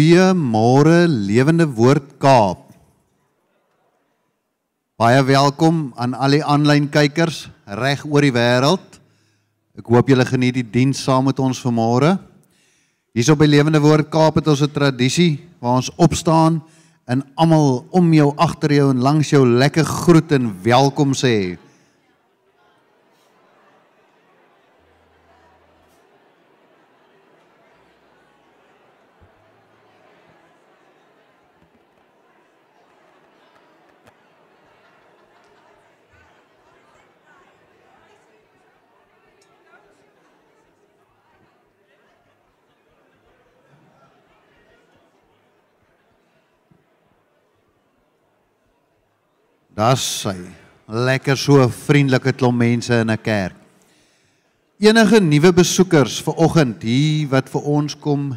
Goeiemôre Lewende Woord Kaap. Baie welkom aan al die aanlyn kykers reg oor die wêreld. Ek hoop julle geniet die diens saam met ons vanmôre. Hierso by Lewende Woord Kaap het ons 'n tradisie waar ons opstaan en almal om jou, agter jou en langs jou lekker groet en welkom sê. Das sy. Lekker so vriendelike klomp mense in 'n kerk. Enige nuwe besoekers vir oggend hier wat vir ons kom,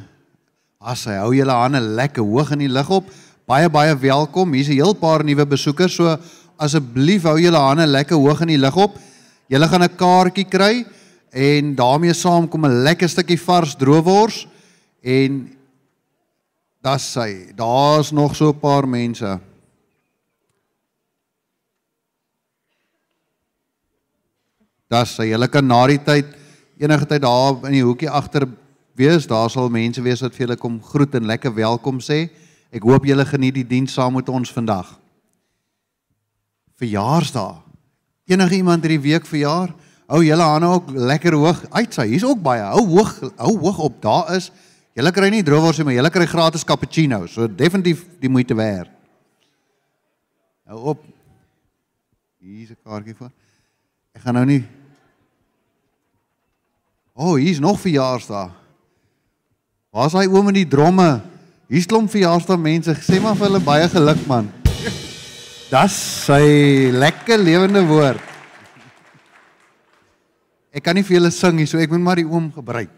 as hy hou julle hande lekker hoog in die lug op. Baie baie welkom. Hier's 'n heel paar nuwe besoekers, so asseblief hou julle hande lekker hoog in die lug op. Julle gaan 'n kaartjie kry en daarmee saam kom 'n lekker stukkie vars droewors en das sy. Daar's nog so 'n paar mense. Das sy, julle kan na die tyd enige tyd daar in die hoekie agter wees, daar sal mense wees wat vir julle kom groet en lekker welkom sê. Ek hoop julle geniet die diens saam met ons vandag. Verjaarsdag. Enige iemand hierdie week verjaar? Hou julle hande ook lekker hoog. Uitsy, hier's ook baie. Hou hoog, hou hoog op. Daar is julle kry nie droewors nie, maar julle kry gratis cappuccino. So definitief die moeite werd. Hou op. Hier's 'n kaartjie vir. Ek gaan nou nie O, oh, hier's nog verjaarsdag. Waar's hy oom in die dromme? Hier's klomp verjaarsdag mense. Sê maar vir hulle baie geluk man. Das sy lekker lewende woord. Ek kan nie vir julle sing nie, so ek moet maar die oom gebruik.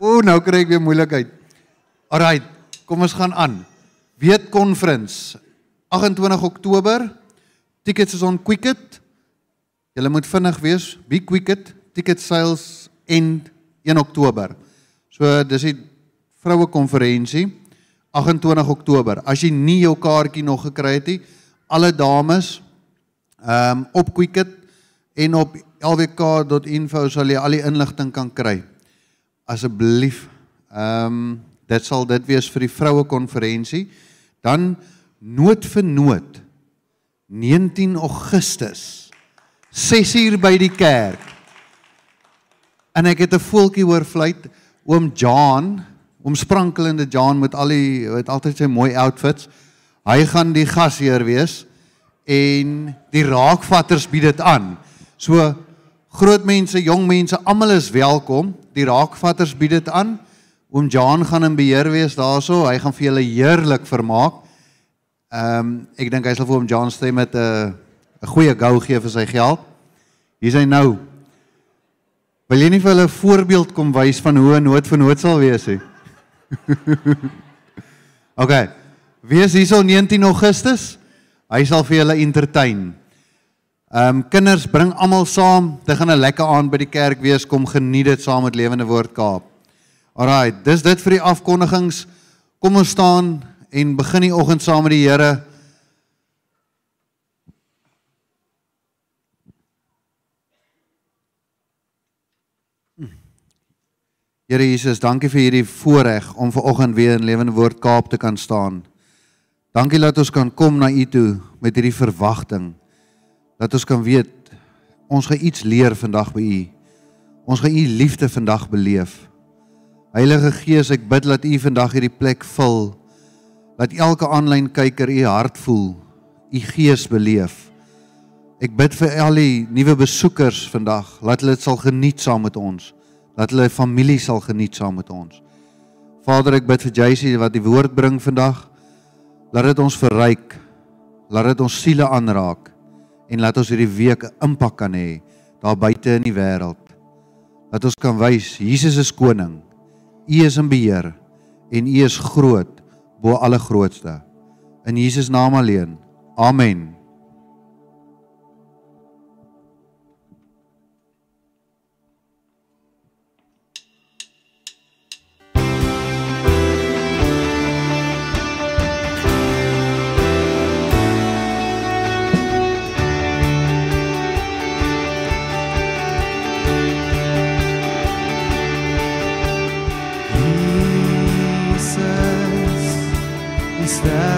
O, nou kry ek weer moeilikheid. Alraai, kom ons gaan aan. Weet conference 28 Oktober. Tickets is on Quicket. Julle moet vinnig wees. Be Quicket. Ticket sales end 1 Oktober. So dis die vroue konferensie 28 Oktober. As jy nie jou kaartjie nog gekry het nie, alle dames ehm um, op Quicket en op lwk.info sal jy al die inligting kan kry. Asseblief. Ehm um, dit sal dit wees vir die vroue konferensie. Dan nood vir nood 19 Augustus 6 uur by die kerk. En ek het 'n voeltjie hoor fluit oom John, oom sprankelende John met al die met altyd sy mooi outfits. Hy gaan die gasheer wees en die raakvatters bied dit aan. So groot mense, jong mense, almal is welkom. Die raakvatters bied dit aan. Oom John gaan in beheer wees daarso. Hy gaan vir julle heerlik vermaak. Ehm um, ek dink hy sal vir oom John stem met 'n uh, 'n goeie gou gee vir sy geld. Hier is hy nou. Wil jy nie vir hulle 'n voorbeeld kom wys van hoe 'n nood vir nood sal wees nie? OK. Wie is hierso 19 Augustus? Hy sal vir julle entertain. Ehm um, kinders bring almal saam. Dit gaan 'n lekker aand by die kerk wees. Kom geniet dit saam met Lewende Woord Kaap. Alraai, dis dit vir die afkondigings. Kom ons staan en begin die oggend saam met die Here. Here Jesus, dankie vir hierdie voorreg om ver oggend weer in Lewende Woord Kaap te kan staan. Dankie dat ons kan kom na U toe met hierdie verwagting. Dat ons kan weet ons gaan iets leer vandag by U. Ons gaan U liefde vandag beleef. Heilige Gees, ek bid dat U vandag hierdie plek vul. Dat elke aanlyn kyker U hart voel, U Gees beleef. Ek bid vir al die nuwe besoekers vandag, laat hulle dit sal geniet saam met ons dat hulle familie sal geniet saam met ons. Vader, ek bid vir Jacy wat die woord bring vandag. Laat dit ons verryk. Laat dit ons siele aanraak en laat ons hierdie week 'n impak kan hê daar buite in die wêreld. Dat ons kan wys Jesus is koning. U is in beheer en u is groot bo alle grootste. In Jesus naam alleen. Amen. está.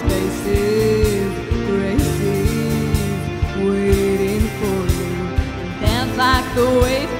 spaces, waiting for you. Dance like the waves.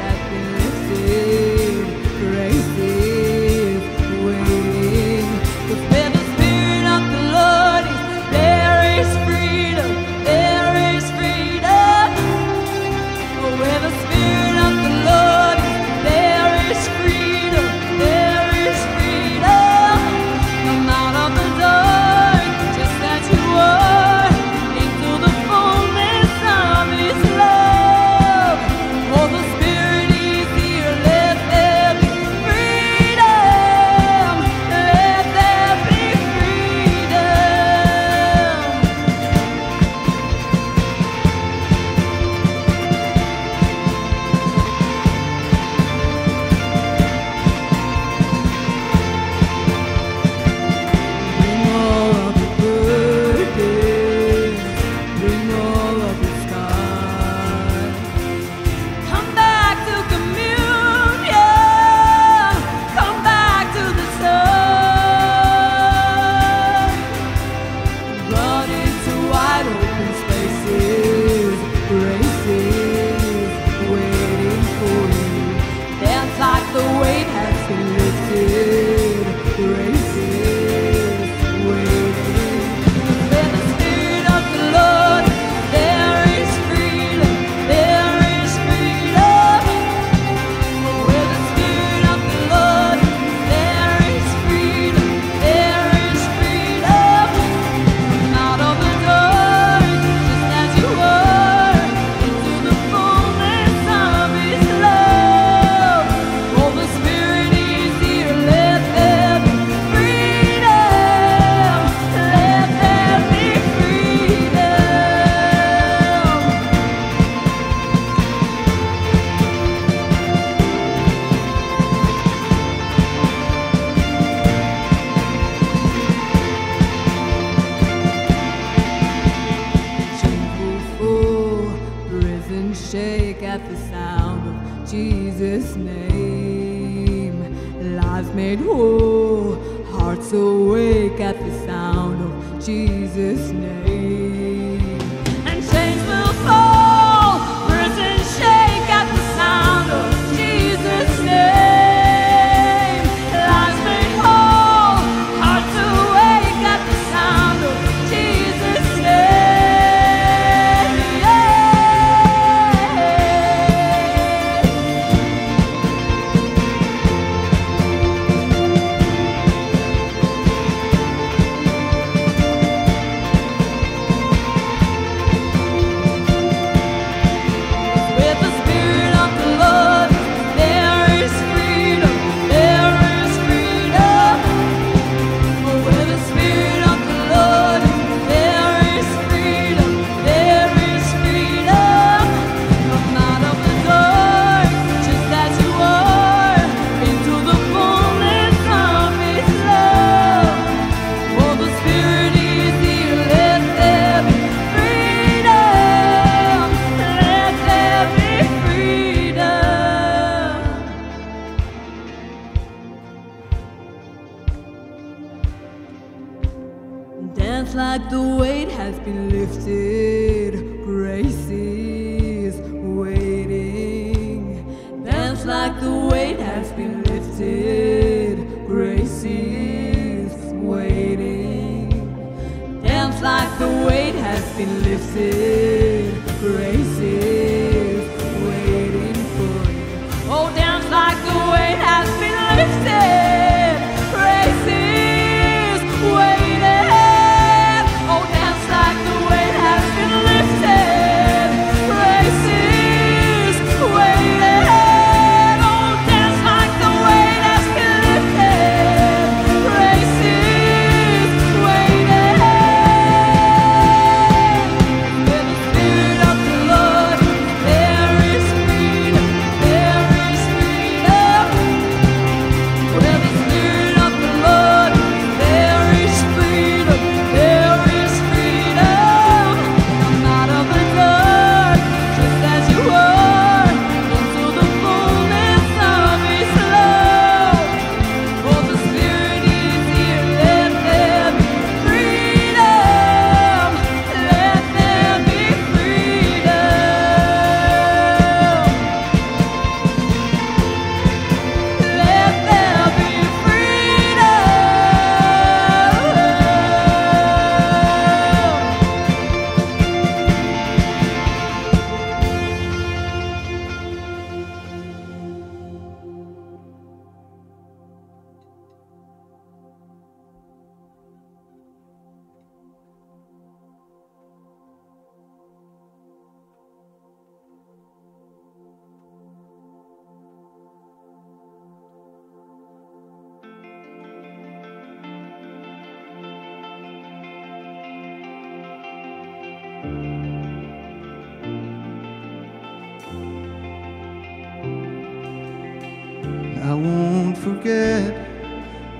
I won't forget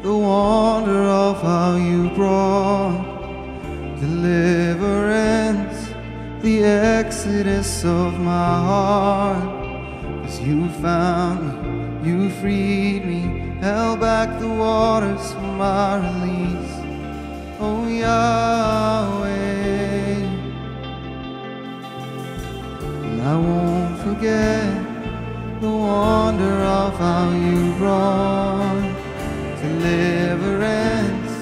the wonder of how you brought deliverance, the exodus of my heart. Cause you found me, you freed me, held back the waters for my release. Oh Yahweh, and I won't forget the wonder of how you brought deliverance,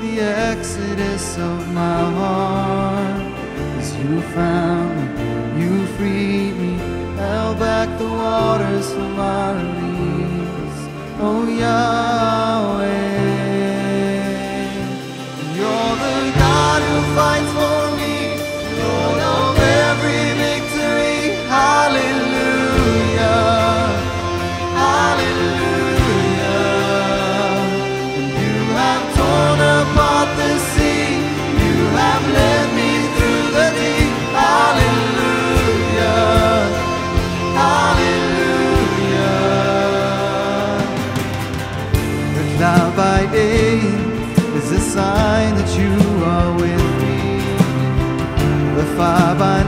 the exodus of my heart. As you found me, you freed me, held back the waters from my release. Oh Yahweh, you're the God who fights for. Bye-bye.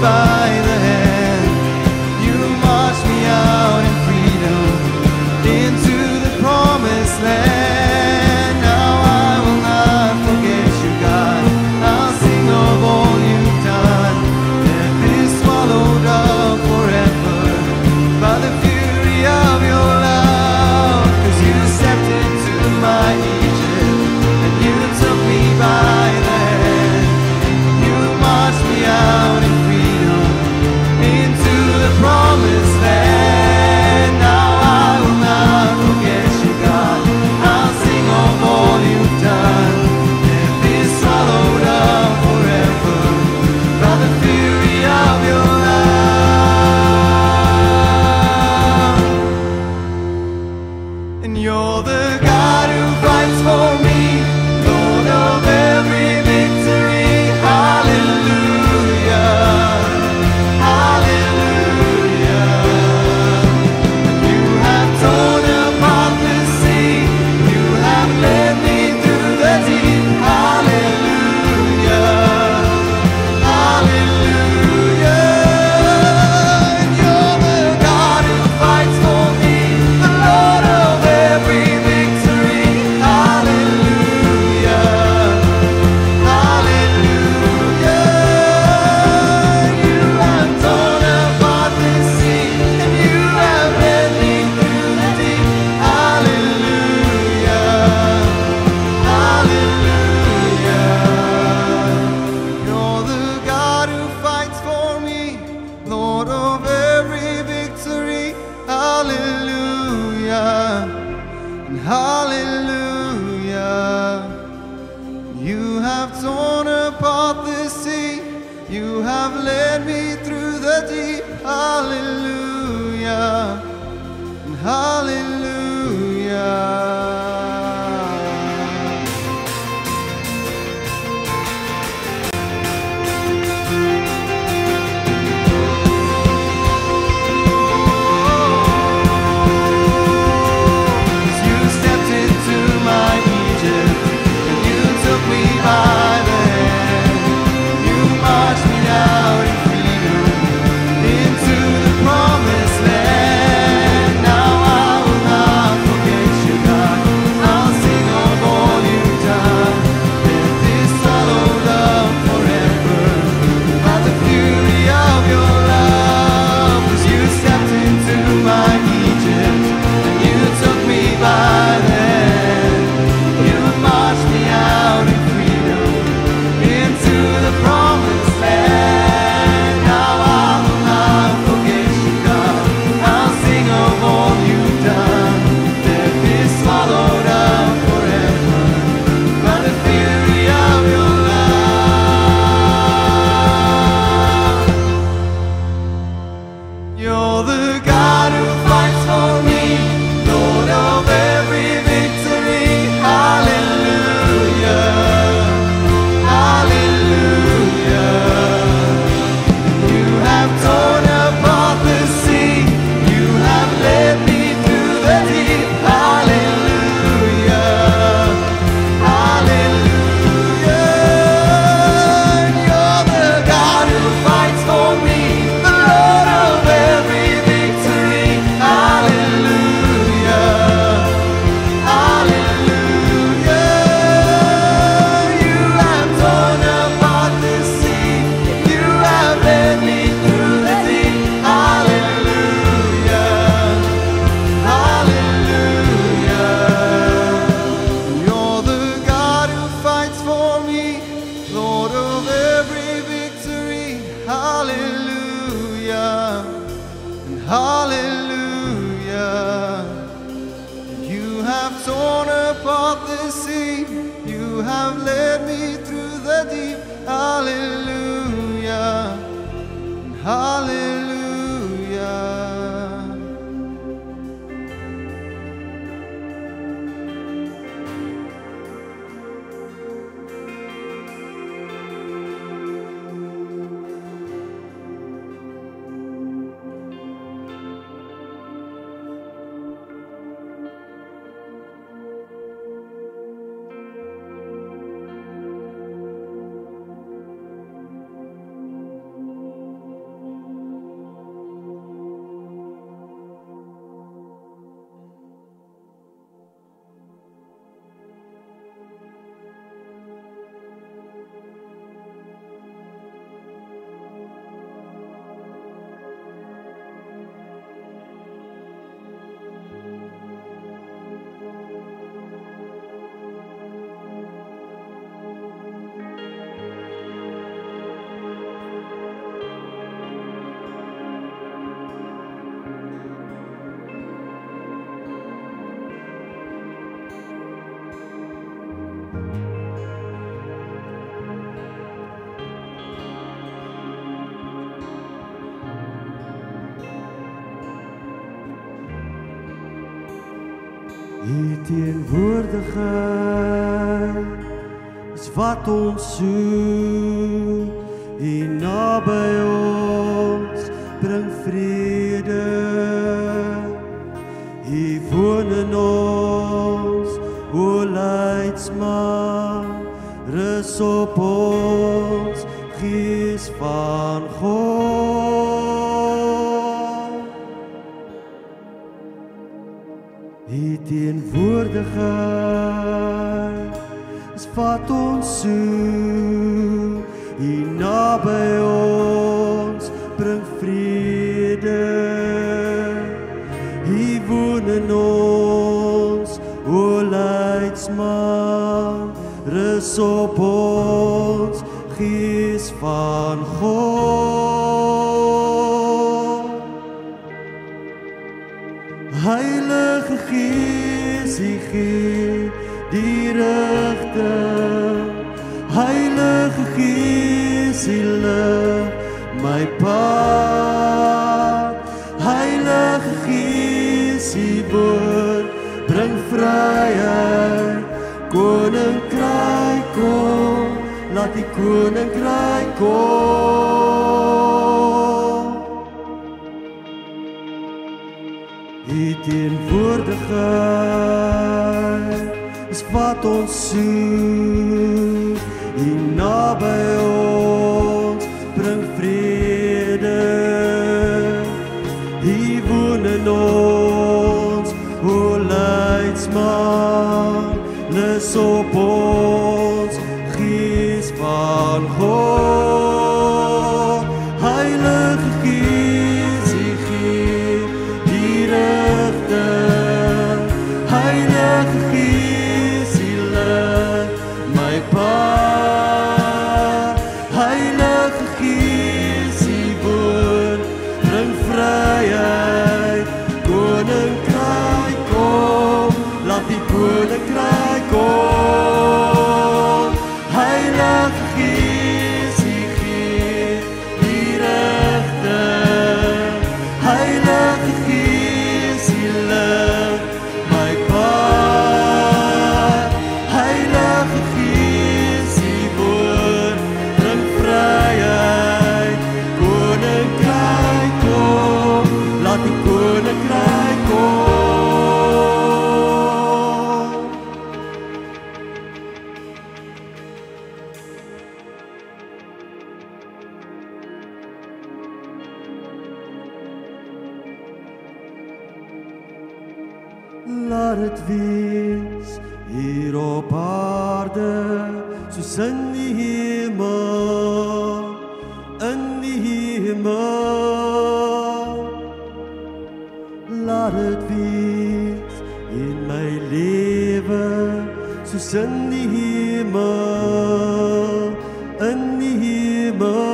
favor. rus op ons, Gees van God. U teenwoordigheid is wat ons soek, U naby ons bring vrede. U woon in ons, o leidsman, rus op ons. die koninkryk kom. U teenwoordigheid is wat ons soek, u naby ons. niemand. Laat het wees in mijn leven, soos in die hemel, in die hemel.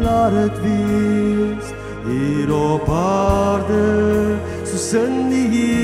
Laat het wees hier op aarde, soos in die hemel.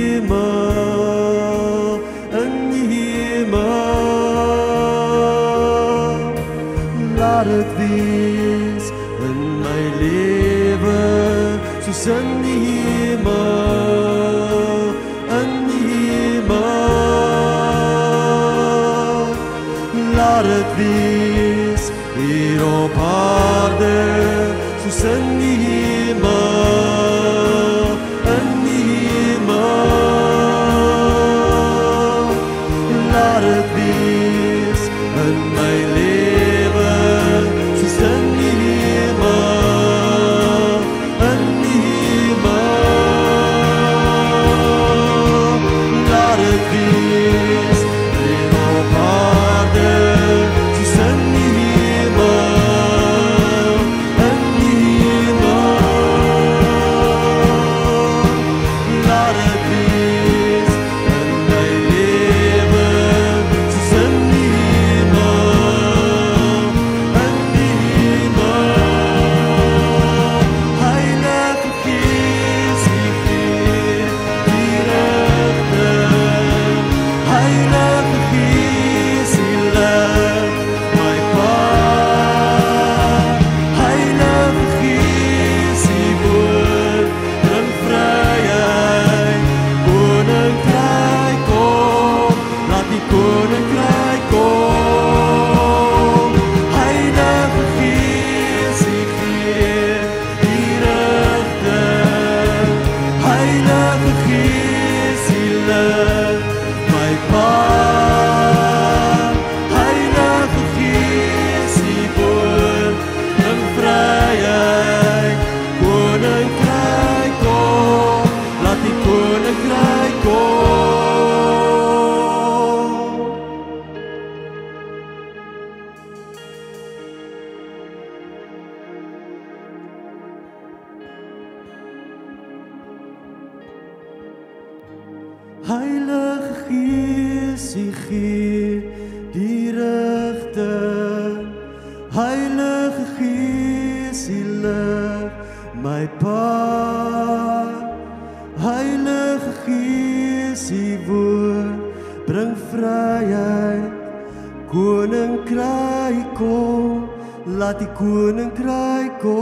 Koninkryk kom, laat die koninkryk kom.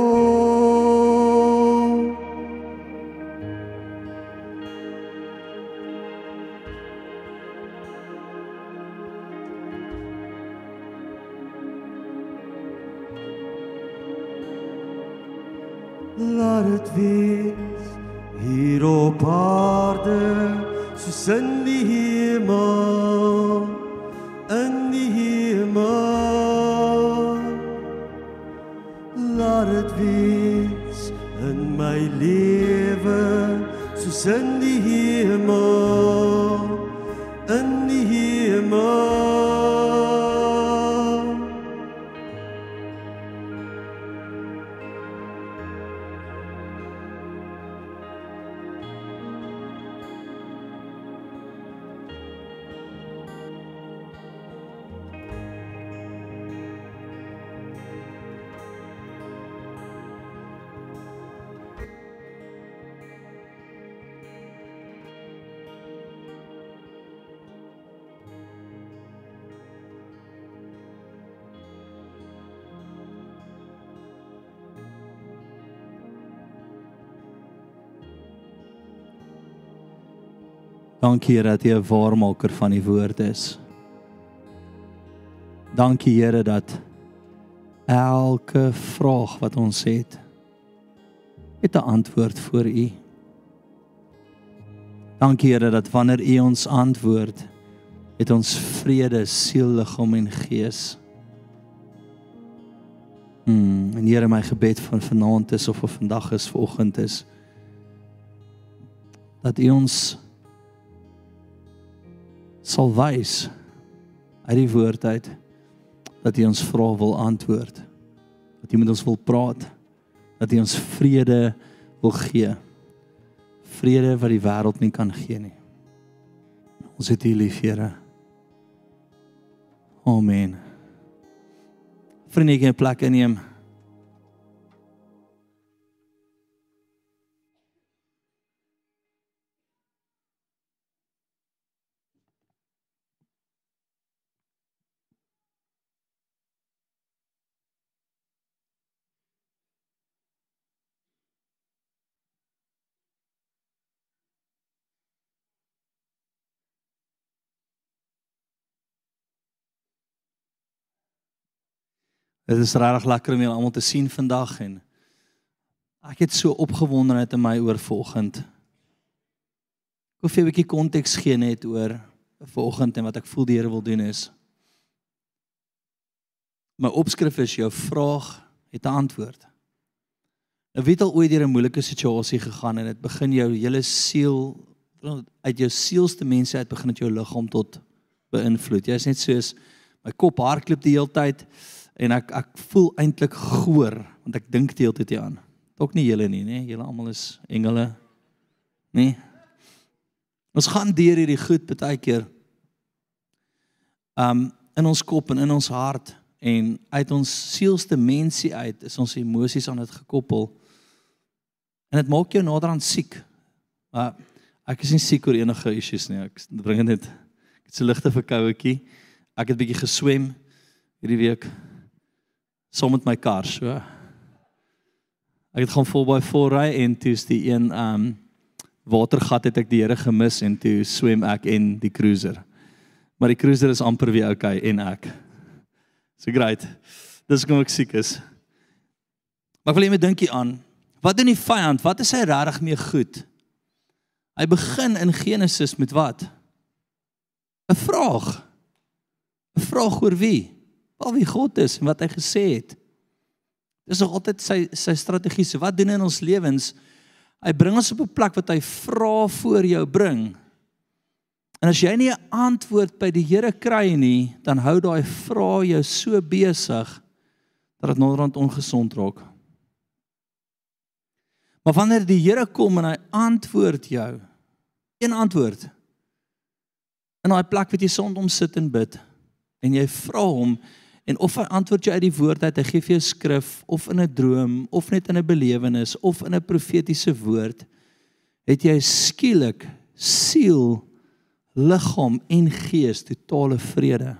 Laat dit wees hier op aarde soos in die hemel soos Dankie Here dat U 'n waarmaker van die woord is. Dankie Here dat elke vraag wat ons het het 'n antwoord vir U. Dankie Here dat wanneer U ons antwoord, het ons vrede, siel, liggaam en gees. Hmm, en Here my gebed van vanaand is of of vandag is, vanoggend is dat U ons sal wys uit die woord uit dat U ons vrae wil antwoord. Dat U met ons wil praat. Dat U ons vrede wil gee. Vrede wat die wêreld nie kan gee nie. Ons het U lief, Here. Amen. Vriende, kan plek inneem. Dit is regtig lekker om julle almal te sien vandag en ek het so opgewondenheid in my oor vanoggend. Ek wil vir 'n bietjie konteks gee net oor vanoggend en wat ek voel die Here wil doen is. My opskrif is jou vraag het 'n antwoord. Nou weet al ooit deur 'n moeilike situasie gegaan en dit begin jou hele siel uit jou sielste mense uit begin dit jou liggaam tot beïnvloed. Jy's net soos my kop hardloop die hele tyd en ek ek voel eintlik goor want ek dink die hele tyd hieraan. Ook nie julle nie, nê? Julle almal is engele. Nê? Ons gaan deur hierdie goed baie keer. Um in ons kop en in ons hart en uit ons sielste mensie uit is ons emosies aan dit gekoppel. En dit maak jou naderhand siek. Maar ek is nie siek oor enige issues nie. Ek bring dit net ek het so ligte verkouetjie. Ek het bietjie geswem hierdie week saam met my kar so. Ek het gaan vol by voorry en toe's die een um watergat het ek die Here gemis en toe swem ek en die cruiser. Maar die cruiser is amper weer okay en ek. So great. Dis kom ek siek is. Maar ek wil net dink hier aan. Wat doen die vyand? Wat is hy regtig mee goed? Hy begin in Genesis met wat? 'n Vraag. 'n Vraag oor wie? Wel wie God is en wat hy gesê het. Dis nog altyd sy sy strategie. So wat doen hy in ons lewens? Hy bring ons op 'n plek wat hy vra voor jou bring. En as jy nie 'n antwoord by die Here kry nie, dan hou daai vra jou so besig dat dit naderhand ongesond raak. Maar wanneer die Here kom en hy antwoord jou, een antwoord. In daai plek wat jy sondom sit en bid en jy vra hom En of hy antwoord jou uit die woord uit, hy gee vir jou skrif of in 'n droom of net in 'n belewenis of in 'n profetiese woord, het jy skielik siel, liggaam en gees totale vrede.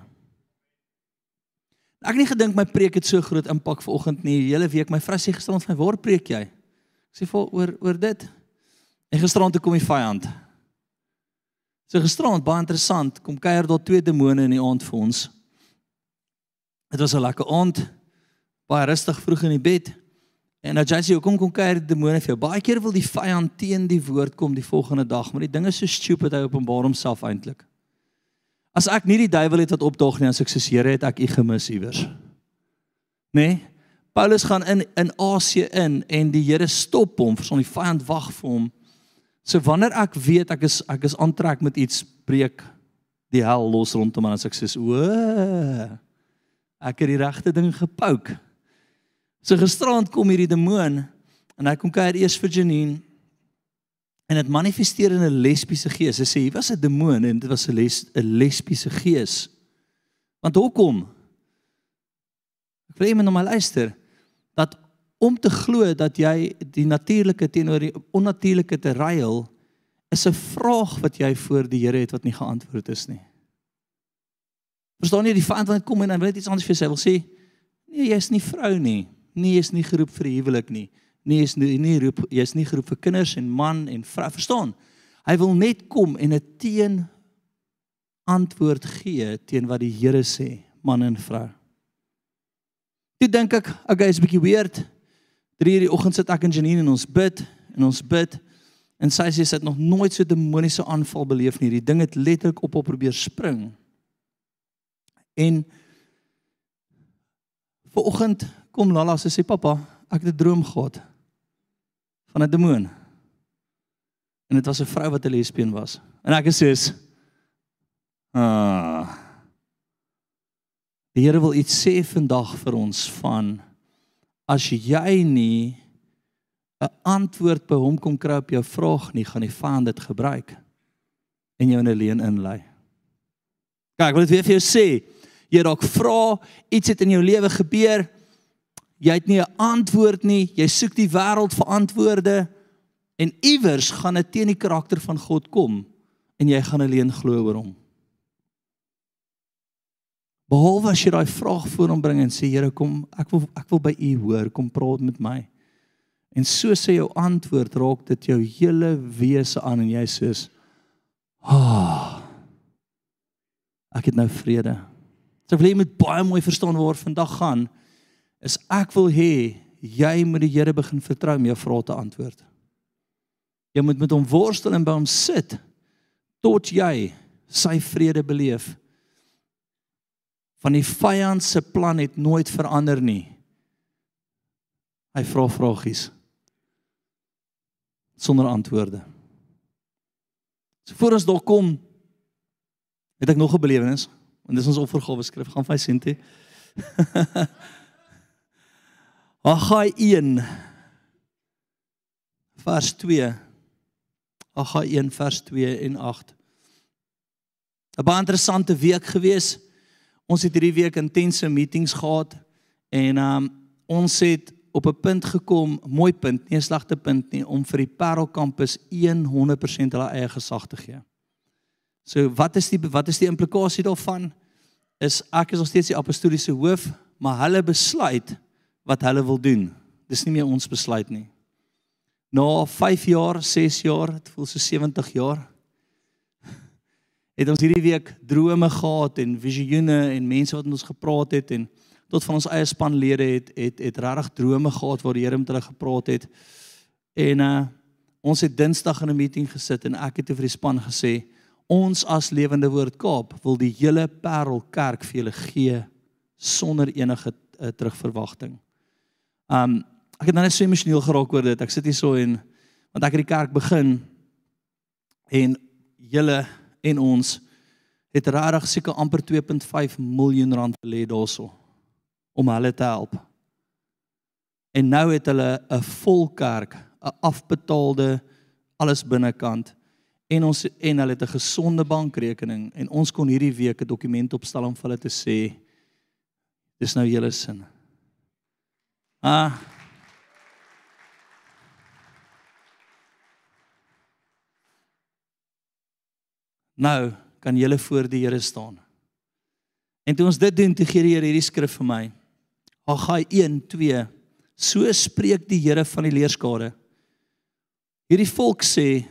Ek het nie gedink my preek het so groot impak vanoggend nie. Die hele week my vrou sê gisterand vir my, "Waar preek jy?" Ek sê vir oor oor dit. En gisterand toe kom die vyand. So gisterand baie interessant, kom kuier daar twee demone in die aand vir ons. Dit was 'n lekker aand. Baie rustig vroeg in die bed. En nou Jesse, hoekom kom kuier die demone vir jou? Baie keer wil die vyand teen die woord kom die volgende dag, maar die ding is so stupid hy openbaar homself eintlik. As ek nie die duiwel het wat opdaag nie, as ek sê Here het ek u gemis iewers. Nee. Paulus gaan in in Asië in en die Here stop hom, verstaan die vyand wag vir hom. So wanneer ek weet ek is ek is aantrek met iets breek die hel los rondom en as ek sê o ek het die regte ding gepouk. So gisterand kom hierdie demoon en hy kom kuier eers vir Janine en dit manifesteer in 'n lesbiese gees. Hy sê hier was 'n demoon en dit was 'n les 'n lesbiese gees. Want hoekom? Ek wil net nou maar luister dat om te glo dat jy die natuurlike teenoor die onnatuurlike te ruil is 'n vraag wat jy voor die Here het wat nie geantwoord is nie. Verstaan jy die vyand wat kom en hy wil net iets anders vir sy wil sê? Nee, jy's nie vrou nie. Nee, jy's nie geroep vir huwelik nie. Nee, jy's nie nie roep jy's nie geroep vir kinders en man en vrou. Verstaan? Hy wil net kom en 'n teen antwoord gee teen wat die Here sê, man en vrou. Toe dink ek, okay, is 'n bietjie weird. 3:00 die oggend sit ek en Janine en ons bid en ons bid en sy sê sy het nog nooit so 'n demoniese aanval beleef nie. Die ding het letterlik op op probeer spring. En vanoggend kom Lala sy sê pappa, ek het 'n droom gehad van 'n demoon. En dit was 'n vrou wat 'n lesbien was. En ek sê ah Die Here wil iets sê vandag vir ons van as jy nie 'n antwoord by hom kom kry op jou vraag nie, gaan die vyand dit gebruik en jou in 'n leuen inlei. Kyk, ek wil dit weer vir jou sê jy dalk vra, iets het in jou lewe gebeur. Jy het nie 'n antwoord nie. Jy soek die wêreld vir antwoorde en iewers gaan dit teen die karakter van God kom en jy gaan alleen glo oor hom. Behalwe as jy daai vraag voor hom bring en sê Here kom, ek wil ek wil by u hoor, kom praat met my. En so sê jou antwoord raak dit jou hele wese aan en jy sê: "Ah. Ek het nou vrede." So ek wil jy moet baie mooi verstaan waar vandag gaan is ek wil hê jy moet die Here begin vertrou om jou vrae te antwoord. Jy moet met hom worstel en by hom sit tot jy sy vrede beleef. Van die vyand se plan het nooit verander nie. Hy vra vragies sonder antwoorde. So voor ons daar kom het ek nog 'n belewenis Want dis ons offergawe skrif gaan vir sente. Agai 1 vers 2. Agai 1 vers 2 en 8. 'n Baie interessante week gewees. Ons het hierdie week intense meetings gehad en um, ons het op 'n punt gekom, mooi punt, nie 'n slegte punt nie, om vir die Parel kampus 100% hulle eie gesag te gee. So wat is die wat is die implikasie daarvan? Is ek is nog steeds die apostoliese hoof, maar hulle besluit wat hulle wil doen. Dis nie meer ons besluit nie. Na 5 jaar, 6 jaar, dit voel so 70 jaar. het ons hierdie week drome gehad en visioene en mense wat met ons gepraat het en tot van ons eie spanlede het het het regtig drome gehad waar die Here met hulle gepraat het. En uh ons het Dinsdag in 'n meeting gesit en ek het vir die span gesê ons as Lewende Woord Kaap wil die hele Parel Kerk vir julle gee sonder enige uh, terugverwagting. Um ek het nou net so emosioneel geraak oor dit. Ek sit hier so en want ek het die kerk begin en julle en ons het regtig seker amper 2.5 miljoen rand belê daarso om hulle te help. En nou het hulle 'n vol kerk, 'n afbetaalde alles binnekant en ons en hulle het 'n gesonde bankrekening en ons kon hierdie week 'n dokument opstel om vir hulle te sê dis nou julle sin. Ah Nou kan julle voor die Here staan. En toe ons dit doen, toe gee die Here hierdie skrif vir my. Haggai 1:2. So spreek die Here van die leerskare. Hierdie volk sê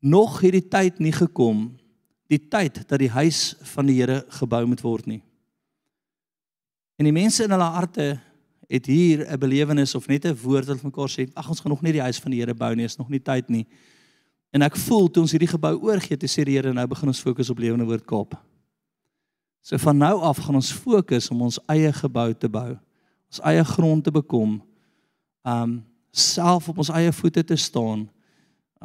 nog hierdie tyd nie gekom die tyd dat die huis van die Here gebou moet word nie. En die mense in hulle harte het hier 'n belewenis of net 'n woord wat mekaar sê, ag ons gaan nog nie die huis van die Here bou nie, is nog nie tyd nie. En ek voel toe ons hierdie gebou oorgee te sê die Here nou begin ons fokus op lewende woord Kaap. So van nou af gaan ons fokus om ons eie gebou te bou. Ons eie grond te bekom. Um self op ons eie voete te staan.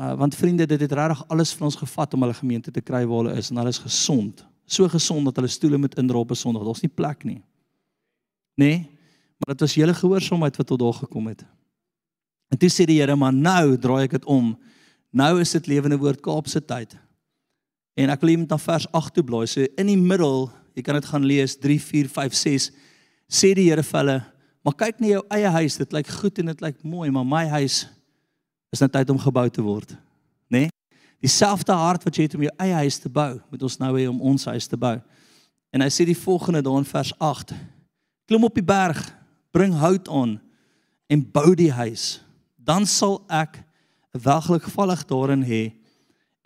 Uh want vriende, dit het regtig alles van ons gevat om hulle gemeente te kry waar hulle is en hulle is gesond. So gesond dat hulle stoele moet indrop op Sondag. Daar's nie plek nie. Nê? Nee? Maar dit was julle gehoorsaamheid wat tot daar gekom het. En toe sê die Here, maar nou draai ek dit om. Nou is dit lewende woord Kaapse tyd. En ek wil net na vers 8 toe blaai. So in die middel, jy kan dit gaan lees 3 4 5 6 sê die Here vir hulle, maar kyk na jou eie huis, dit lyk goed en dit lyk mooi, maar my huis is nou tyd om gebou te word. Né? Nee? Dieselfde hart wat jy het om jou eie huis te bou, moet ons nou hê om ons huis te bou. En hy sê die volgende daar in vers 8 klim op die berg, bring hout aan en bou die huis. Dan sal ek welgelukvallig daarin hê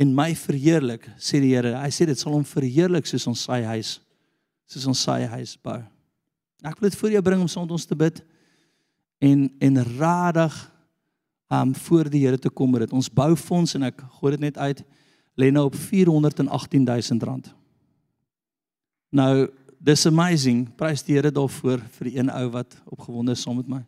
en my verheerlik, sê die Here. Hy sê dit sal hom verheerlik soos ons sy huis, soos ons sy huis bou. Ek wil dit voor jou bring om saam met ons te bid en en radig um voor die Here te kom met dit. Ons boufonds en ek gooi dit net uit lê nou op 418000 rand. Nou dis amazing. Prys die Here daarvoor vir die een ou wat opgewonde is saam met my.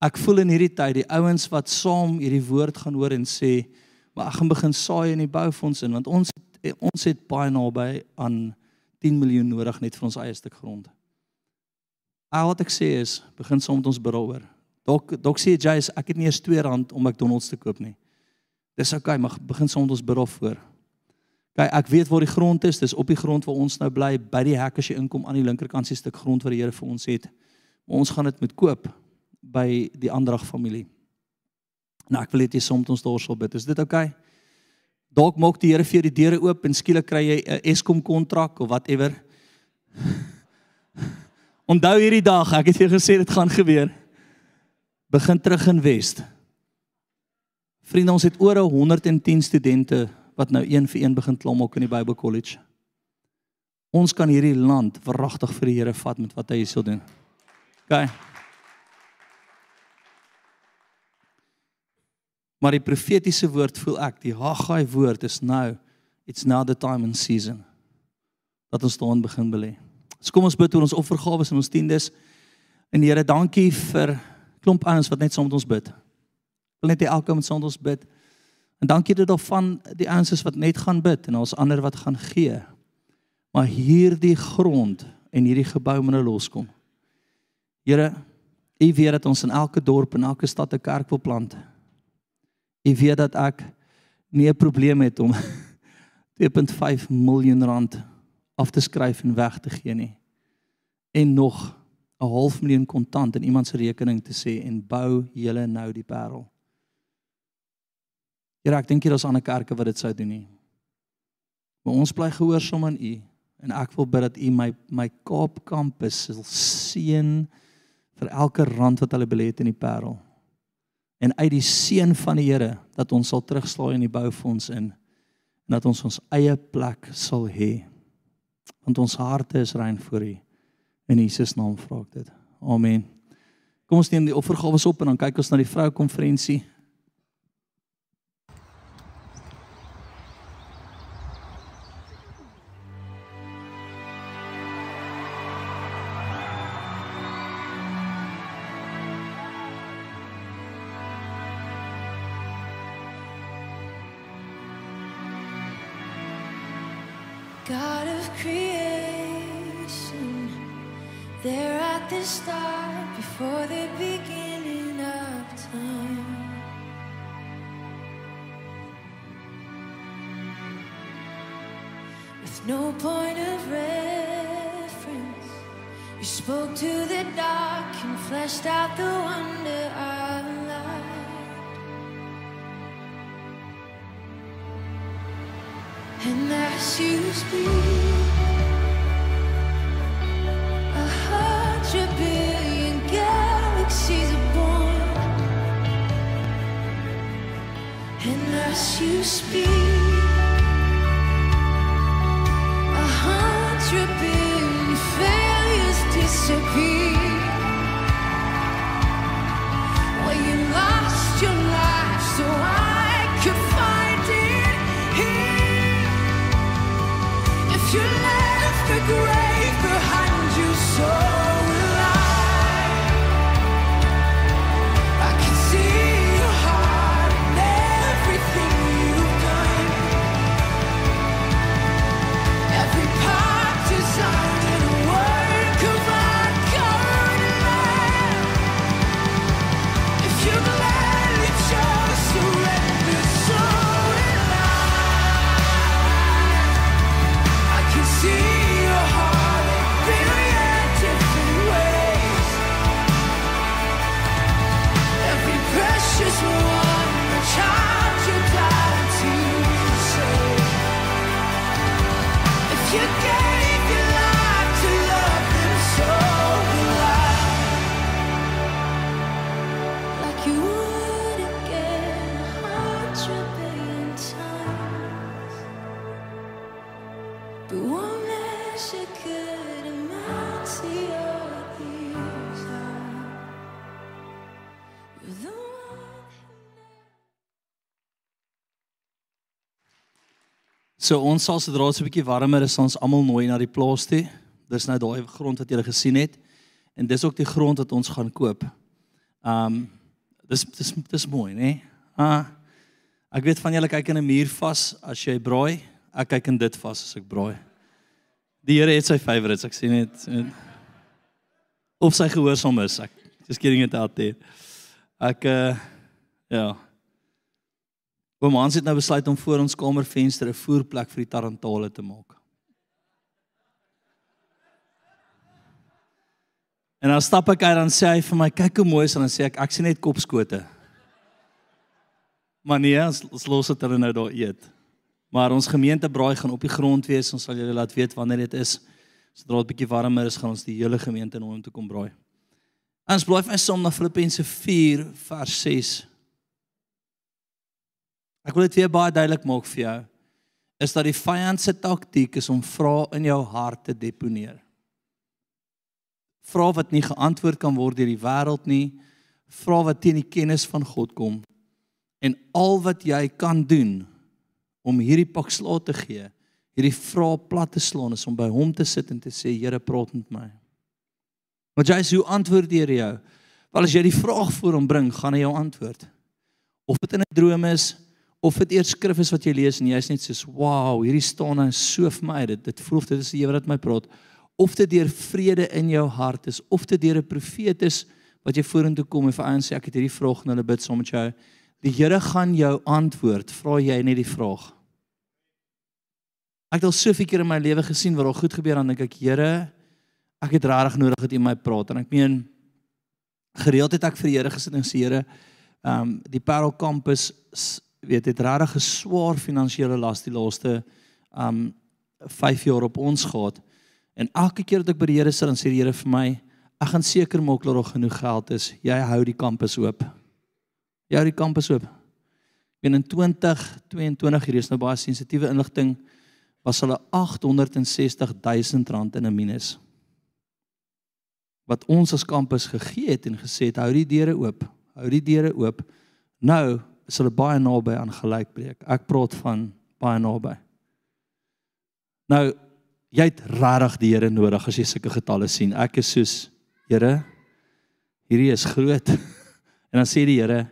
Ek voel in hierdie tyd die ouens wat saam hierdie woord gaan hoor en sê, "Maar ek gaan begin saai in die boufonds in want ons ons het baie naby aan 10 miljoen nodig net vir ons eie stuk grond." Al wat ek sê is, begin saam met ons berouer. Dok dok sê jy is ek het nie eens 2 rand om McDonald's te koop nie. Dis okay, maar begin saam met ons berou voor. Kyk, ek weet waar die grond is. Dis op die grond waar ons nou bly, by die hek as jy inkom aan die linkerkant se stuk grond wat die Here vir ons het. Maar ons gaan dit met koop by die Andrag familie. Nou ek wil net hê soms ons daar sal bid. Is dit? Okay? Dalk maak die Here vir jou die deure oop en skielik kry jy 'n Eskom kontrak of whatever. Onthou hierdie dag, ek het jou gesê dit gaan gebeur. Begin terug in West. Vriende, ons het oor 110 studente wat nou een vir een begin klom ook in die Bible College. Ons kan hierdie land verragtig vir die Here vat met wat hy hier sal doen. OK. Maar die profetiese woord voel ek, die Haggai woord is nou it's now the time and season dat ons daan begin belê. So kom ons bid oor ons offergawe en ons tiendes. En Here, dankie vir klomp ouens wat net saam met ons bid. Ek wil net hê elkeen moet saam met ons bid. En dankie dat daar van die ouens is wat net gaan bid en ons ander wat gaan gee. Maar hierdie grond en hierdie gebou moet nou loskom. Here, U weet dat ons in elke dorp en elke stad 'n kerk wil plant. U weet dat ek nie 'n probleem het om 2.5 miljoen rand af te skryf en weg te gee nie. En nog 'n half miljoen kontant in iemand se rekening te sê en bou julle nou die parel. Here, ek dink hier daar's ander kerke wat dit sou doen nie. Maar ons bly gehoorsaam aan U en ek wil bid dat U my my Kaap kampus sal seën vir elke rand wat hulle belê het in die parel en uit die seën van die Here dat ons sal terugslaai in die boufonds in en dat ons ons eie plek sal hê. Want ons harte is rein voor U. In Jesus naam vra ek dit. Amen. Kom ons neem die offergawe op en dan kyk ons na die vroukonferensie. And as you speak, a hundred billion galaxies are born. And as you speak, a hundred billion failures disappear. So ons sal sodra dit so 'n bietjie warmer is, ons almal nooi na die plaas toe. Dis nou daai grond wat julle gesien het. En dis ook die grond wat ons gaan koop. Um dis dis dis mooi, né? Ah ek weet van julle kyk in 'n muur vas as jy braai. Ek kyk in dit vas as ek braai. Die Here het sy favorites, ek sien net of sy gehoorsaam is. Ek just getting it out there. Ek uh ja. Oom Hans het nou besluit om voor ons kamervenster 'n voerplek vir die tarantale te maak. En dan stap ek uit dan sê hy vir my, "Kyk hoe mooi is," en dan sê ek, "Ek sien net kopskote." Maar nee, ons, ons los dit hulle nou daar eet. Maar ons gemeentebraai gaan op die grond wees. Ons sal julle laat weet wanneer dit is. Sodra dit bietjie warmer is, gaan ons die hele gemeente nooi om te kom braai. Ons bly vir som na Filippense 4 vers 6. Ek wil dit weer baie duidelik maak vir jou. Is dat die vyand se taktiek is om vrae in jou hart te deponeer. Vrae wat nie geantwoord kan word deur die wêreld nie, vrae wat teen die kennis van God kom. En al wat jy kan doen om hierdie pak slaag te gee, hierdie vrae plat te slaan is om by hom te sit en te sê Here praat met my. Want jy sê hoe antwoord hy jou? Wel as jy die vraag voor hom bring, gaan hy jou antwoord. Of dit in 'n droom is of dit eers skrif is wat jy lees en jy's net soos wow, hierdie staan nou so vir my. Dit dit voel of dit is die Here wat my praat. Of dit deur vrede in jou hart is of dit deur 'n profeet is wat jy vorentoe kom en vir ouens sê ek het hierdie vraag en hulle bid saam met jou. Die Here gaan jou antwoord, vra jy net die vraag. Ek het al soveel keer in my lewe gesien waar al goed gebeur dan dink ek Here, ek het regtig nodig dat U my praat en ek meen gereeld het ek vir die Here gesit en sê Here, ehm um, die Parel kampus weet het regtig 'n swaar finansiële las die laaste um, 5 jaar op ons gehad. En elke keer dat ek by die Here sit dan sê die Here vir my, ek gaan seker maak dat daar genoeg geld is. Jy hou die kampus oop. Jy hou die kampus oop. En in 2022 hier is nou baie sensitiewe inligting was hulle 860 000 rand in 'n minus. Wat ons as kampus gegee het en gesê het hou die deure oop, hou die deure oop. Nou is hulle baie naby aan gelykbreek. Ek praat van baie naby. Nou jy het regtig die Here nodig as jy sulke getalle sien. Ek is soos Here, hierdie is groot. en dan sê die Here,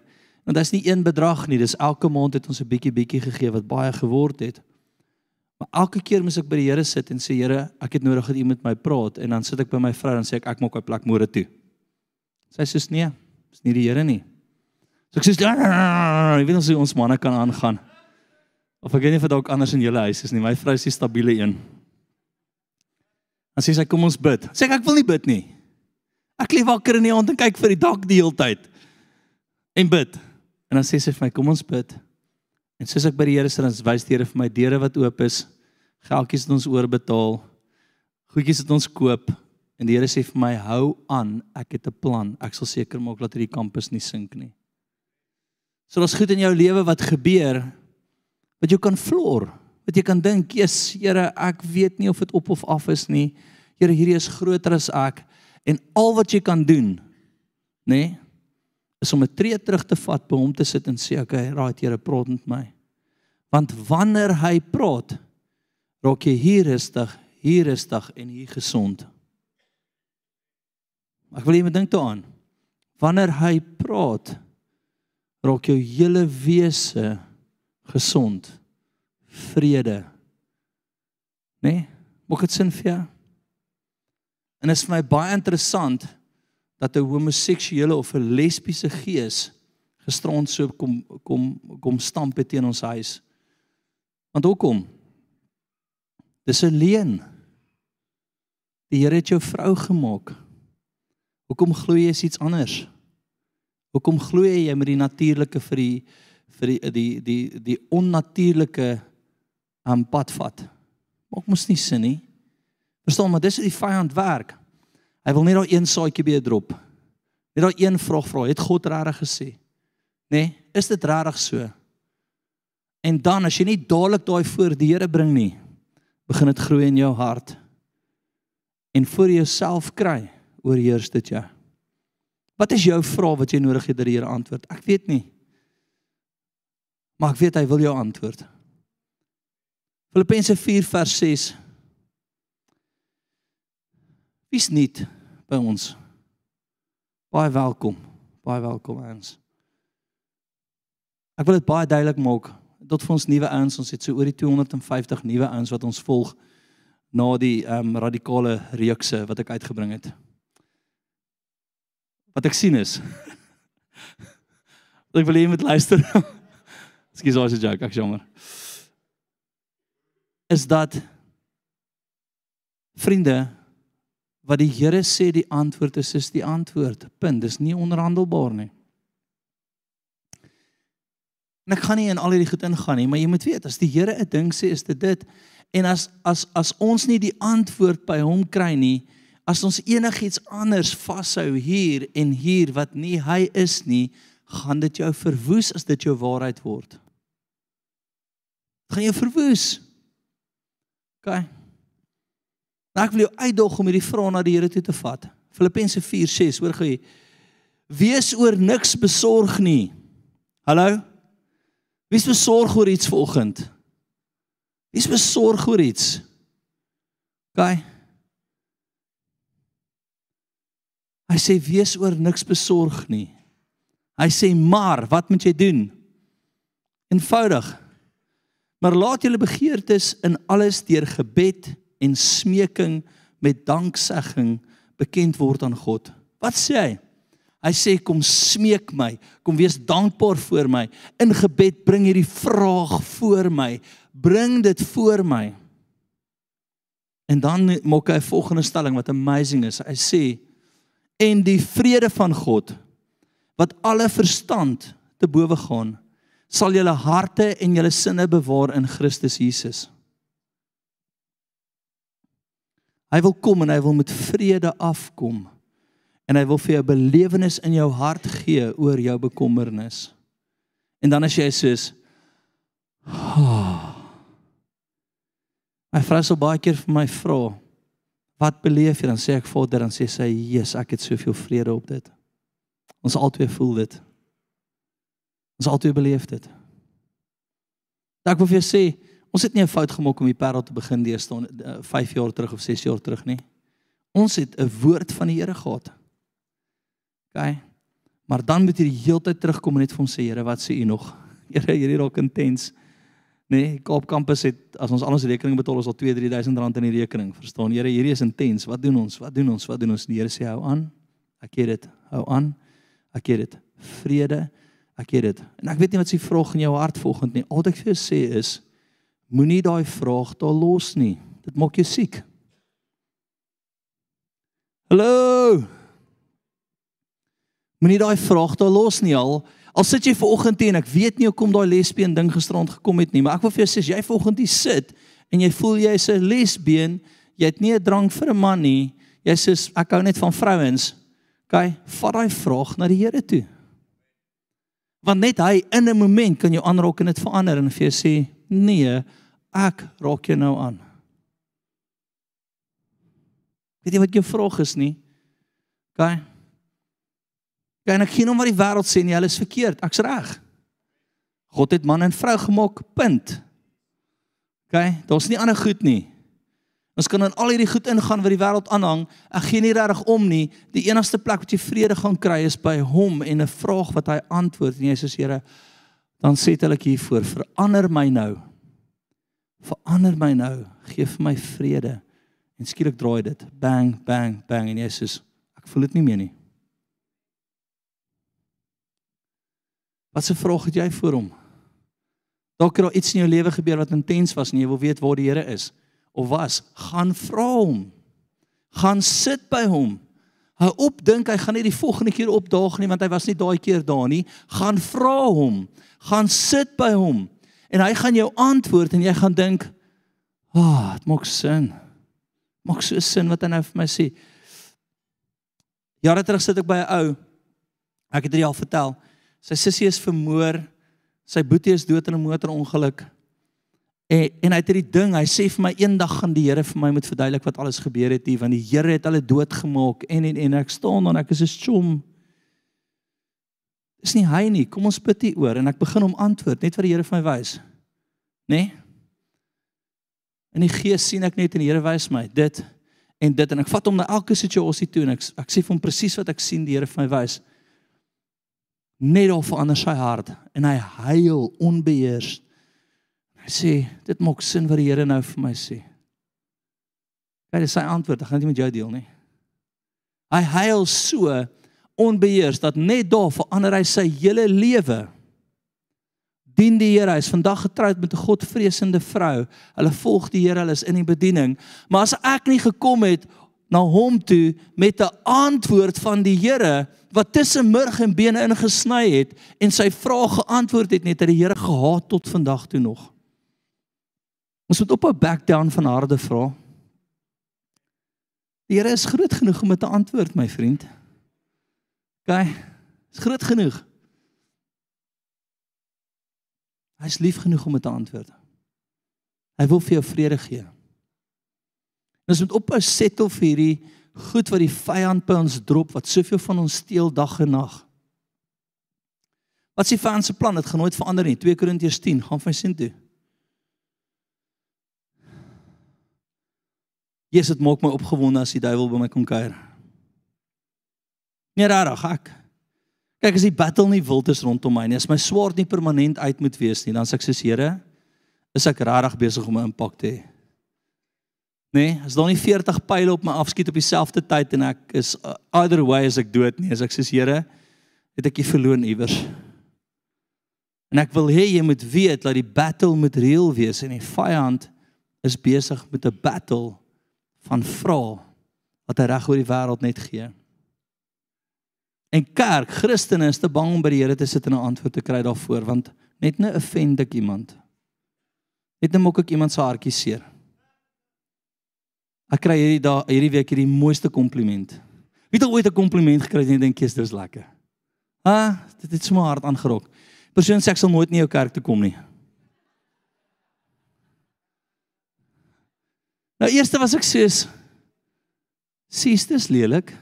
want dit is nie een bedrag nie, dis elke maand het ons 'n bietjie bietjie gegee wat baie geword het. Maar elke keer moet ek by die Here sit en sê Here, ek het nodig dat U met my praat en dan sit ek by my vrou en sê ek ek maak my plek môre toe. Sy sê soos nee, dis nie die Here nie. So ek sê jy weet ons ons manne kan aangaan. Of ek weet nie of dalk anders in julle huis is nie. My vrou is die stabiele een. Dan sê sy kom ons bid. Sê ek ek wil nie bid nie. Ek lê wakker in die aand en kyk vir die dak die hele tyd. En bid. En dan sê sy vir my kom ons bid. En soos ek by die Here sit, dan wys die Here vir my deure wat oop is. Geldjies het ons oorbetaal. Goedjies het ons koop. En die Here sê vir my hou aan, ek het 'n plan. Ek sal seker maak dat hierdie kampus nie sink nie. So daar's goed in jou lewe wat gebeur wat jy kan floor. Wat jy kan dink, "Jesus, Here, ek weet nie of dit op of af is nie. Here, hierdie is groter as ek." En al wat jy kan doen, nê, nee, is om 'n tree terug te vat by hom te sit en sê, "Okay, raai Here, praat met my." Want wanneer hy praat, raak jy hier rustig, hier rustig en hier gesond. Ek wil jy moet dink daaraan. Wanneer hy praat, raak jou hele wese gesond. Vrede. Né? Nee? Maak dit sin vir jou? En dit is vir my baie interessant dat 'n homoseksuele of 'n lesbiese gees gisterond so kom kom kom stamp teen ons huis. Want hoekom? Dis 'n leuen. Die Here het jou vrou gemaak. Hoekom glo jy iets anders? Hoekom glo jy met die natuurlike vir die vir die die die die onnatuurlike aan pad vat? Maak mos nie sin nie. Verstaan maar dis die vyand werk. Hy wil net daai een saadjie by drop. Net daai een vraag vra. Het God regtig gesê? Nê? Nee, is dit regtig so? En dan as jy nie dadelik daai voor die Here bring nie, begin dit groei in jou hart. En vir jouself kry, oorheers dit jou. Wat is jou vraag wat jy nodig het dat die Here antwoord? Ek weet nie. Maar ek weet hy wil jou antwoord. Filippense 4 vers 6 Wie's nie by ons? Baie welkom. Baie welkom ons. Ek wil dit baie duidelik maak tot vir ons nuwe ouens, ons het so oor die 250 nuwe ouens wat ons volg na die ehm um, radikale reekse wat ek uitgebring het. Wat ek sien is ek wil hê jy moet luister. Ekskuus, as 'n joke, ek jammer. Is dat vriende wat die Here sê die antwoord is is die antwoord. Punt. Dis nie onderhandelbaar nie. En ek gaan nie in al hierdie goed ingaan nie, maar jy moet weet as die Here 'n ding sê, is dit dit. En as as as ons nie die antwoord by hom kry nie, as ons enigiets anders vashou hier en hier wat nie hy is nie, gaan dit jou verwoes as dit jou waarheid word. Dit gaan jou verwoes. OK. Nou ek wil jou uitdaag om hierdie vrae na die Here toe te vat. Filippense 4:6, hoor gou. Wees oor niks besorg nie. Hallo? Wie's besorg oor iets vanoggend? Wie's besorg oor iets? OK. Hy sê wees oor niks besorg nie. Hy sê maar, wat moet jy doen? Eenvoudig. Maar laat julle begeertes in alles deur gebed en smeking met danksegging bekend word aan God. Wat sê hy? Hy sê kom smeek my, kom wees dankbaar voor my. In gebed bring hierdie vraag voor my. Bring dit voor my. En dan maak hy 'n volgende stelling wat amazing is. Hy sê en die vrede van God wat alle verstand te bowe gaan sal julle harte en julle sinne bewaar in Christus Jesus. Hy wil kom en hy wil met vrede afkom. En hy wil vir jou belewenis in jou hart gee oor jou bekommernis. En dan as jy soos My vrou sal baie keer vir my vra, "Wat beleef jy?" Dan sê ek Vader, dan sê sy, "Jesus, ek het soveel vrede op dit." Ons albei voel dit. Ons albei beleef dit. Wil vir jou sê, ons het nie 'n fout gemaak om die parel te begin deesdae 5 jaar terug of 6 jaar terug nie. Ons het 'n woord van die Here gehad. OK. Maar dan moet jy die hele tyd terugkom en net vir hom sê, Here, wat sê u nog? Here, hierdie raak intens. Nee, Kaap kampus het as ons al ons rekening betaal, ons al 2-3000 rand in die rekening. Verstaan? Here, hierdie is intens. Wat doen ons? Wat doen ons? Wat doen ons? Die Here sê hou aan. Ek het dit. Hou aan. Ek het dit. Vrede. Ek het dit. En ek weet nie wat se vraag in jou hart volgend nie. Al wat ek vir jou sê is moenie daai vraag daar los nie. Dit maak jou siek. Hallo. Moenie daai vraag daar los nie al. Al sit jy ver oggend hier en ek weet nie hoekom daai lesbien ding gisterand gekom het nie, maar ek wil vir jou sê as jy ver oggend hier sit en jy voel jy's 'n lesbien, jy het nie 'n drang vir 'n man nie. Jy sê ek hou net van vrouens. OK, vat daai vraag na die Here toe. Want net hy in 'n oomblik kan jou aanraak en dit verander en vir jou sê, "Nee, ek raak jou nou aan." Weet jy wat jou vraag is nie? OK. Kan ek geen om wat die wêreld sê nie, hulle is verkeerd. Ek's reg. God het man en vrou gemaak. Punt. OK, daar's nie ander goed nie. Ons kan in al hierdie goed ingaan wat die wêreld aanhang. Ek gee nie regtig om nie. Die enigste plek wat jy vrede gaan kry is by hom en 'n vraag wat hy antwoord en jy sê Here, dan sê ek hier voor, verander my nou. Verander my nou. Gee vir my vrede. En skielik draai dit. Bang, bang, bang en jy sê ek voel dit nie meer nie. Wat 'n vraag het jy vir hom? Dalk het daar iets in jou lewe gebeur wat intens was en jy wil weet waar die Here is of was. Gaan vra hom. Gaan sit by hom. Hou op dink hy gaan nie die volgende keer opdaag nie want hy was nie daai keer daar nie. Gaan vra hom. Gaan sit by hom en hy gaan jou antwoord en jy gaan dink, "Ag, oh, dit maak sin." Maak so sin wat hy nou vir my sê. Jare terug sit ek by 'n ou. Ek het dit al vertel. Sy sussie is vermoor. Sy boetie is dood in 'n motorongeluk. En en hy het hierdie ding, hy sê vir my eendag gaan die Here vir my moet verduidelik wat alles gebeur het hier want die Here het hulle doodgemaak en en en ek staan dan ek is 'n chom. Dis nie hy nie. Kom ons bid hier oor en ek begin hom antwoord net wat die Here vir my wys. Nê? Nee? In die gees sien ek net en die Here wys my dit en dit en ek vat hom na elke situasie toe en ek ek sê vir hom presies wat ek sien die Here vir my wys net of verander sy hart en hy huil onbeheers. Hy sê dit maak sin wat die Here nou vir my sê. Kyk, dis sy antwoord. Ek gaan dit met jou deel nie. Hy huil so onbeheers dat net daar verander hy sy hele lewe. Dien die Here. Hy's vandag getroud met 'n Godvreesende vrou. Hulle volg die Here, hulle is in die bediening. Maar as ek nie gekom het na hom toe met 'n antwoord van die Here wat tussen murg en bene ingesny het en sy vrae geantwoord het net dat die Here gehaat tot vandag toe nog. Ons moet ophou back down van harde vrae. Die Here is groot genoeg om dit te antwoord, my vriend. OK. Is groot genoeg. Hy's lief genoeg om dit te antwoord. Hy wil vir jou vrede gee. En ons moet ophou settle vir hierdie goed wat die vyand by ons drop wat soveel van ons steel dag en nag. Wat is die vyand se plan? Dit gaan nooit verander nie. 2 Korintiërs 10 gaan van sin toe. Jesus het maak my opgewonde as die duiwel by my kom kuier. Nee, rarig ek. Kyk as die battle nie wild is rondom my nie, as my swaard nie permanent uit moet wees nie, dan sê ek soos Here, is ek rarig besig om 'n impak te hê. Nee, as daar nie 40 pile op my afskiet op dieselfde tyd en ek is uh, either way as ek dood nie, as ek soos Here, het ek jy verloon iewers. En ek wil hê jy moet weet dat die battle moet reël wees en die vyand is besig met 'n battle van vra wat hy reg oor die wêreld net gee. En kerk, Christene is te bang om by die Here te sit en 'n antwoord te kry daarvoor want net 'n offend ek iemand. Net 'n mok ek iemand se hartjie seer. Ek kry hierdie dae hierdie week hierdie mooiste kompliment. Wie het al ooit 'n kompliment gekry en dink jy's dis lekker? Ah, dit het so my hart aangerok. Persoon sê ek sal nooit in jou kerk toe kom nie. Nou eerste was ek soos sies dis lelik.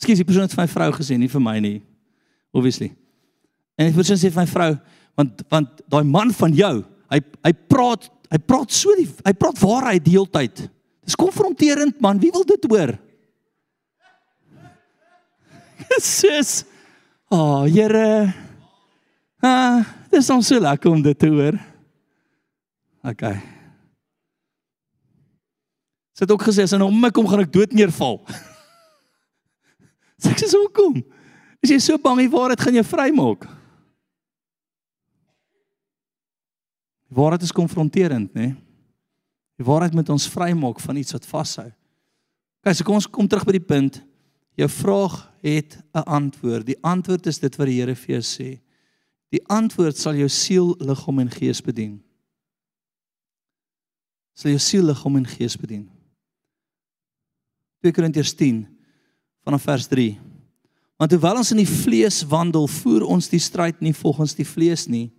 Ekskuus, die persoon het vir my vrou gesê, nie vir my nie. Obviously. En die persoon sê vir my vrou, want want daai man van jou, hy hy praat hy praat so die hy praat waarheid die hele tyd. Dis konfronterend man, wie wil dit hoor? Sis. O, oh, Here. Ah, dis ons so lekker om dit te hoor. OK. Sy het ook gesê as hy nou om my kom gaan ek dood neerval. Sê ek sê hoekom? Is jy so bang die waarheid gaan jou vrymaak? Die waarheid is konfronterend, né? Die waarheid moet ons vrymaak van iets wat vashou. Kyk, so kom ons kom terug by die punt. Jou vraag het 'n antwoord. Die antwoord is dit wat die Here vir jou sê. Die antwoord sal jou siel, liggaam en gees bedien. Sal jou siel, liggaam en gees bedien. 2 Korintiërs 10 vanaf vers 3. Want hoewel ons in die vlees wandel, voer ons die stryd nie volgens die vlees nie.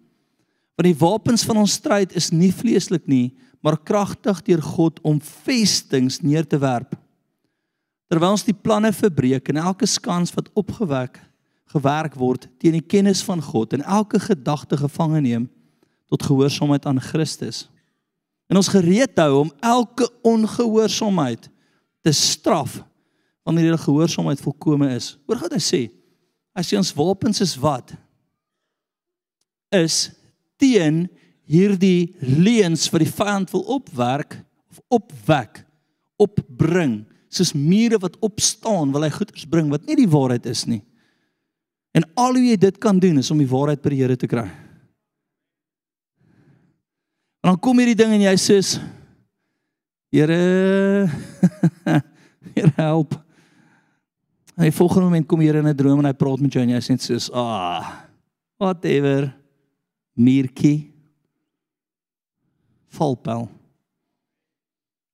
Want die wapens van ons stryd is nie vleeslik nie, maar kragtig deur God om vestings neer te werp. Terwyl ons die planne verbreek en elke skans wat opgewek gewerk word teen die kennis van God en elke gedagte gevange neem tot gehoorsaamheid aan Christus. En ons gereed hou om elke ongehoorsaamheid te straf wanneer die gehoorsaamheid volkome is. Hoor wat hy sê. Hy sê ons wapens is wat? Is teen hierdie leuns wat die vyand wil opwerk of opwek, opbring, soos mure wat opstaan wil hy goeders bring wat nie die waarheid is nie. En al hoe jy dit kan doen is om die waarheid by die Here te kry. En dan kom hierdie ding en jy sê Here Here help. En die volgende oomblik kom Here in 'n droom en hy praat met jou en jy sê soos ah whatever Mirkie valpel.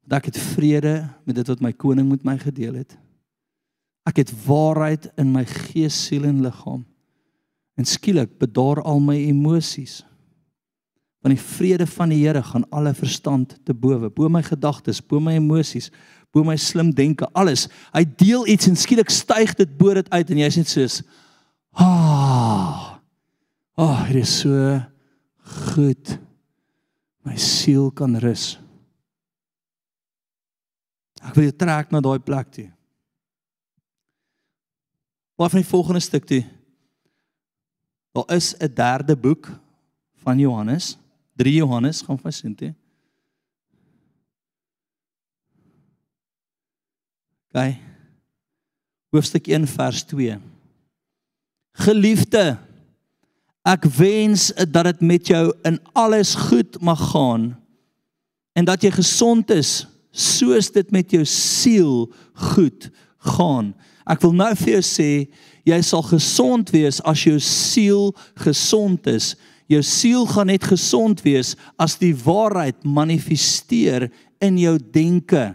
Dat ek het vrede met dit wat my koning met my gedeel het. Ek het waarheid in my gees, siel en liggaam. En skielik bedaar al my emosies. Want die vrede van die Here gaan alle verstand te bowe, bo my gedagtes, bo my emosies, bo my slim denke, alles. Hy deel iets en skielik styg dit bo dit uit en jy's net soos ah. Ah, oh, dit is so goed. My siel kan rus. Ek wil jou trek na daai plek toe. Waar van die volgende stuk toe? Daar is 'n derde boek van Johannes, 3 Johannes, gaan vas sien toe. Kyk. Hoofstuk 1 vers 2. Geliefde, ek wens dat dit met jou in alles goed mag gaan en dat jy gesond is soos dit met jou siel goed gaan. Ek wil nou vir jou sê, jy sal gesond wees as jou siel gesond is. Jou siel gaan net gesond wees as die waarheid manifesteer in jou denke.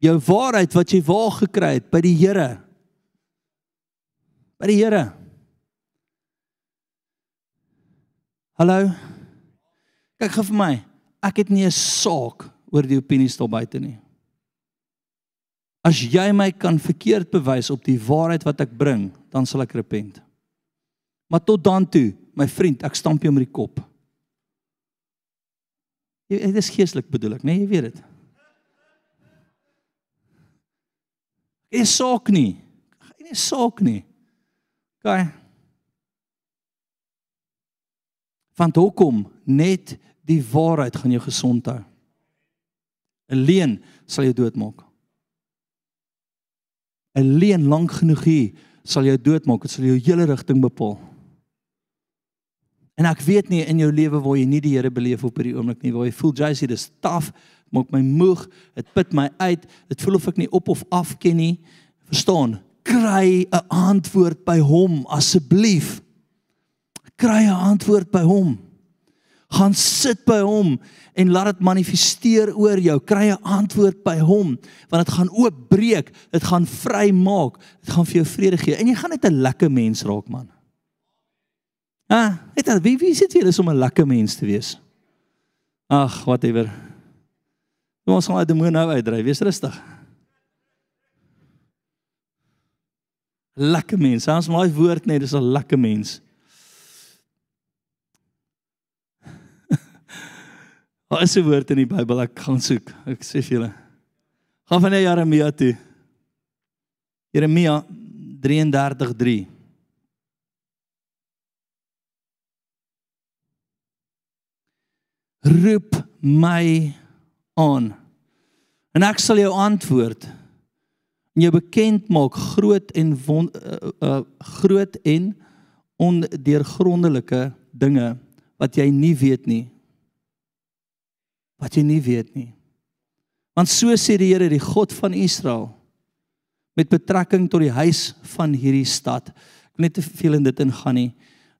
Jou waarheid wat jy waar gekry het by die Here. By die Here. Hallo. Kyk gou vir my. Ek het nie 'n saak oor die opinies daar buite nie. As jy my kan verkeerd bewys op die waarheid wat ek bring, dan sal ek repent. Maar tot dan toe, my vriend, ek stamp jou met die kop. Dit is geestelik bedoel ek, né? Nee, jy weet dit. Geen saak nie. Geen saak nie. Kyk. Want hoekom net die waarheid gaan jou gesond hou? 'n Leuen sal jou doodmaak. 'n Leuen lank genoeg hier sal jou doodmaak, dit sal jou hele rigting bepaal. En ek weet nie in jou lewe waar jy nie die Here beleef op hierdie oomblik nie, waar jy voel jy sê dis taaf, maak my moeg, dit put my uit, dit voel of ek nie op of af ken nie. Verstaan? Kry 'n antwoord by hom asseblief. Kry 'n antwoord by hom. Gaan sit by hom en laat dit manifesteer oor jou. Kry 'n antwoord by hom want dit gaan oopbreek, dit gaan vrymaak, dit gaan vir jou vrede gee en jy gaan net 'n lekker mens raak man. Ah, weet jy, wie wie sit hier is om 'n lekker mens te wees? Ag, whatever. Kom ons gaan daai demoon nou uitdryf. Wees rustig. Lekker mens. Ons maar daai woord net, dis 'n lekker mens. Daar is 'n woord in die Bybel ek gaan soek. Ek sê vir julle. Gaan van Jeremia toe. Jeremia 33:3. Roep my aan. En ek sal jou antwoord. En jou bekend maak groot en won, uh, uh, groot en ondeurgrondelike dinge wat jy nie weet nie. Wat jy nie weet nie. Want so sê die Here, die God van Israel, met betrekking tot die huis van hierdie stad. Ek wil net te veel in dit ingaan nie.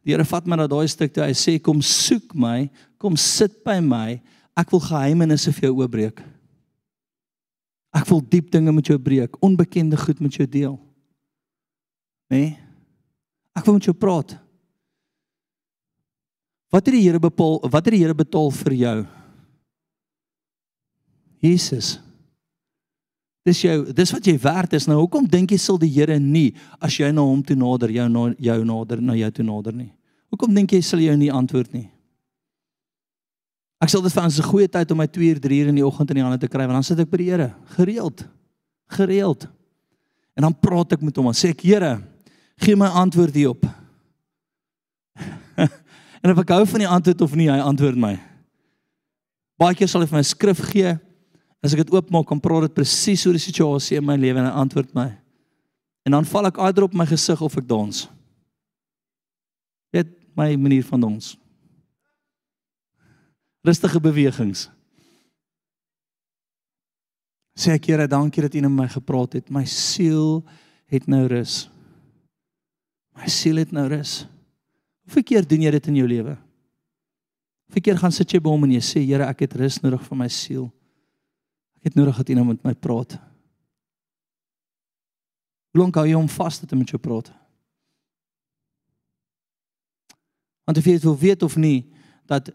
Die Here vat my na daai stuk toe. Hy sê kom soek my, kom sit by my. Ek wil geheimenisse vir jou oopbreek. Ek wil diep dinge met jou breek, onbekende goed met jou deel. Né? Nee? Ek wil met jou praat. Wat het die Here bepaal? Wat het die Here betaal vir jou? Jesus. Dis jou, dis wat jy werd is. Nou hoekom dink jy sal die Here nie as jy na hom toe nader, jou na jou nader, na jou toe nader nie? Hoekom dink jy sal jy nie antwoord nie? Ek sal dit vir ons 'n goeie tyd om my 2 uur 3 uur in die oggend in die hande te kry want dan sit ek by die Here, gereeld. Gereeld. En dan praat ek met hom en sê ek Here, gee my antwoord hierop. en of ek hou van die antwoord of nie, hy antwoord my. Baie keer sal hy vir my skrif gee. As ek dit oopmaak, dan praat dit presies oor die situasie in my lewe en hy antwoord my. En dan val ek aider op my gesig of ek dans. Dit my manier van dans. Rustige bewegings. Sê ek Here, dankie dat U met my gepraat het. My siel het nou rus. My siel het nou rus. Hoeveel keer doen jy dit in jou lewe? Hoeveel keer gaan sit jy by hom en jy sê Here, ek het rus nodig vir my siel. Ek het nodig dat iemand met my praat. Hoe lank hou jy hom vas dat hy met jou praat? Want of jy dit wil weet of nie, dat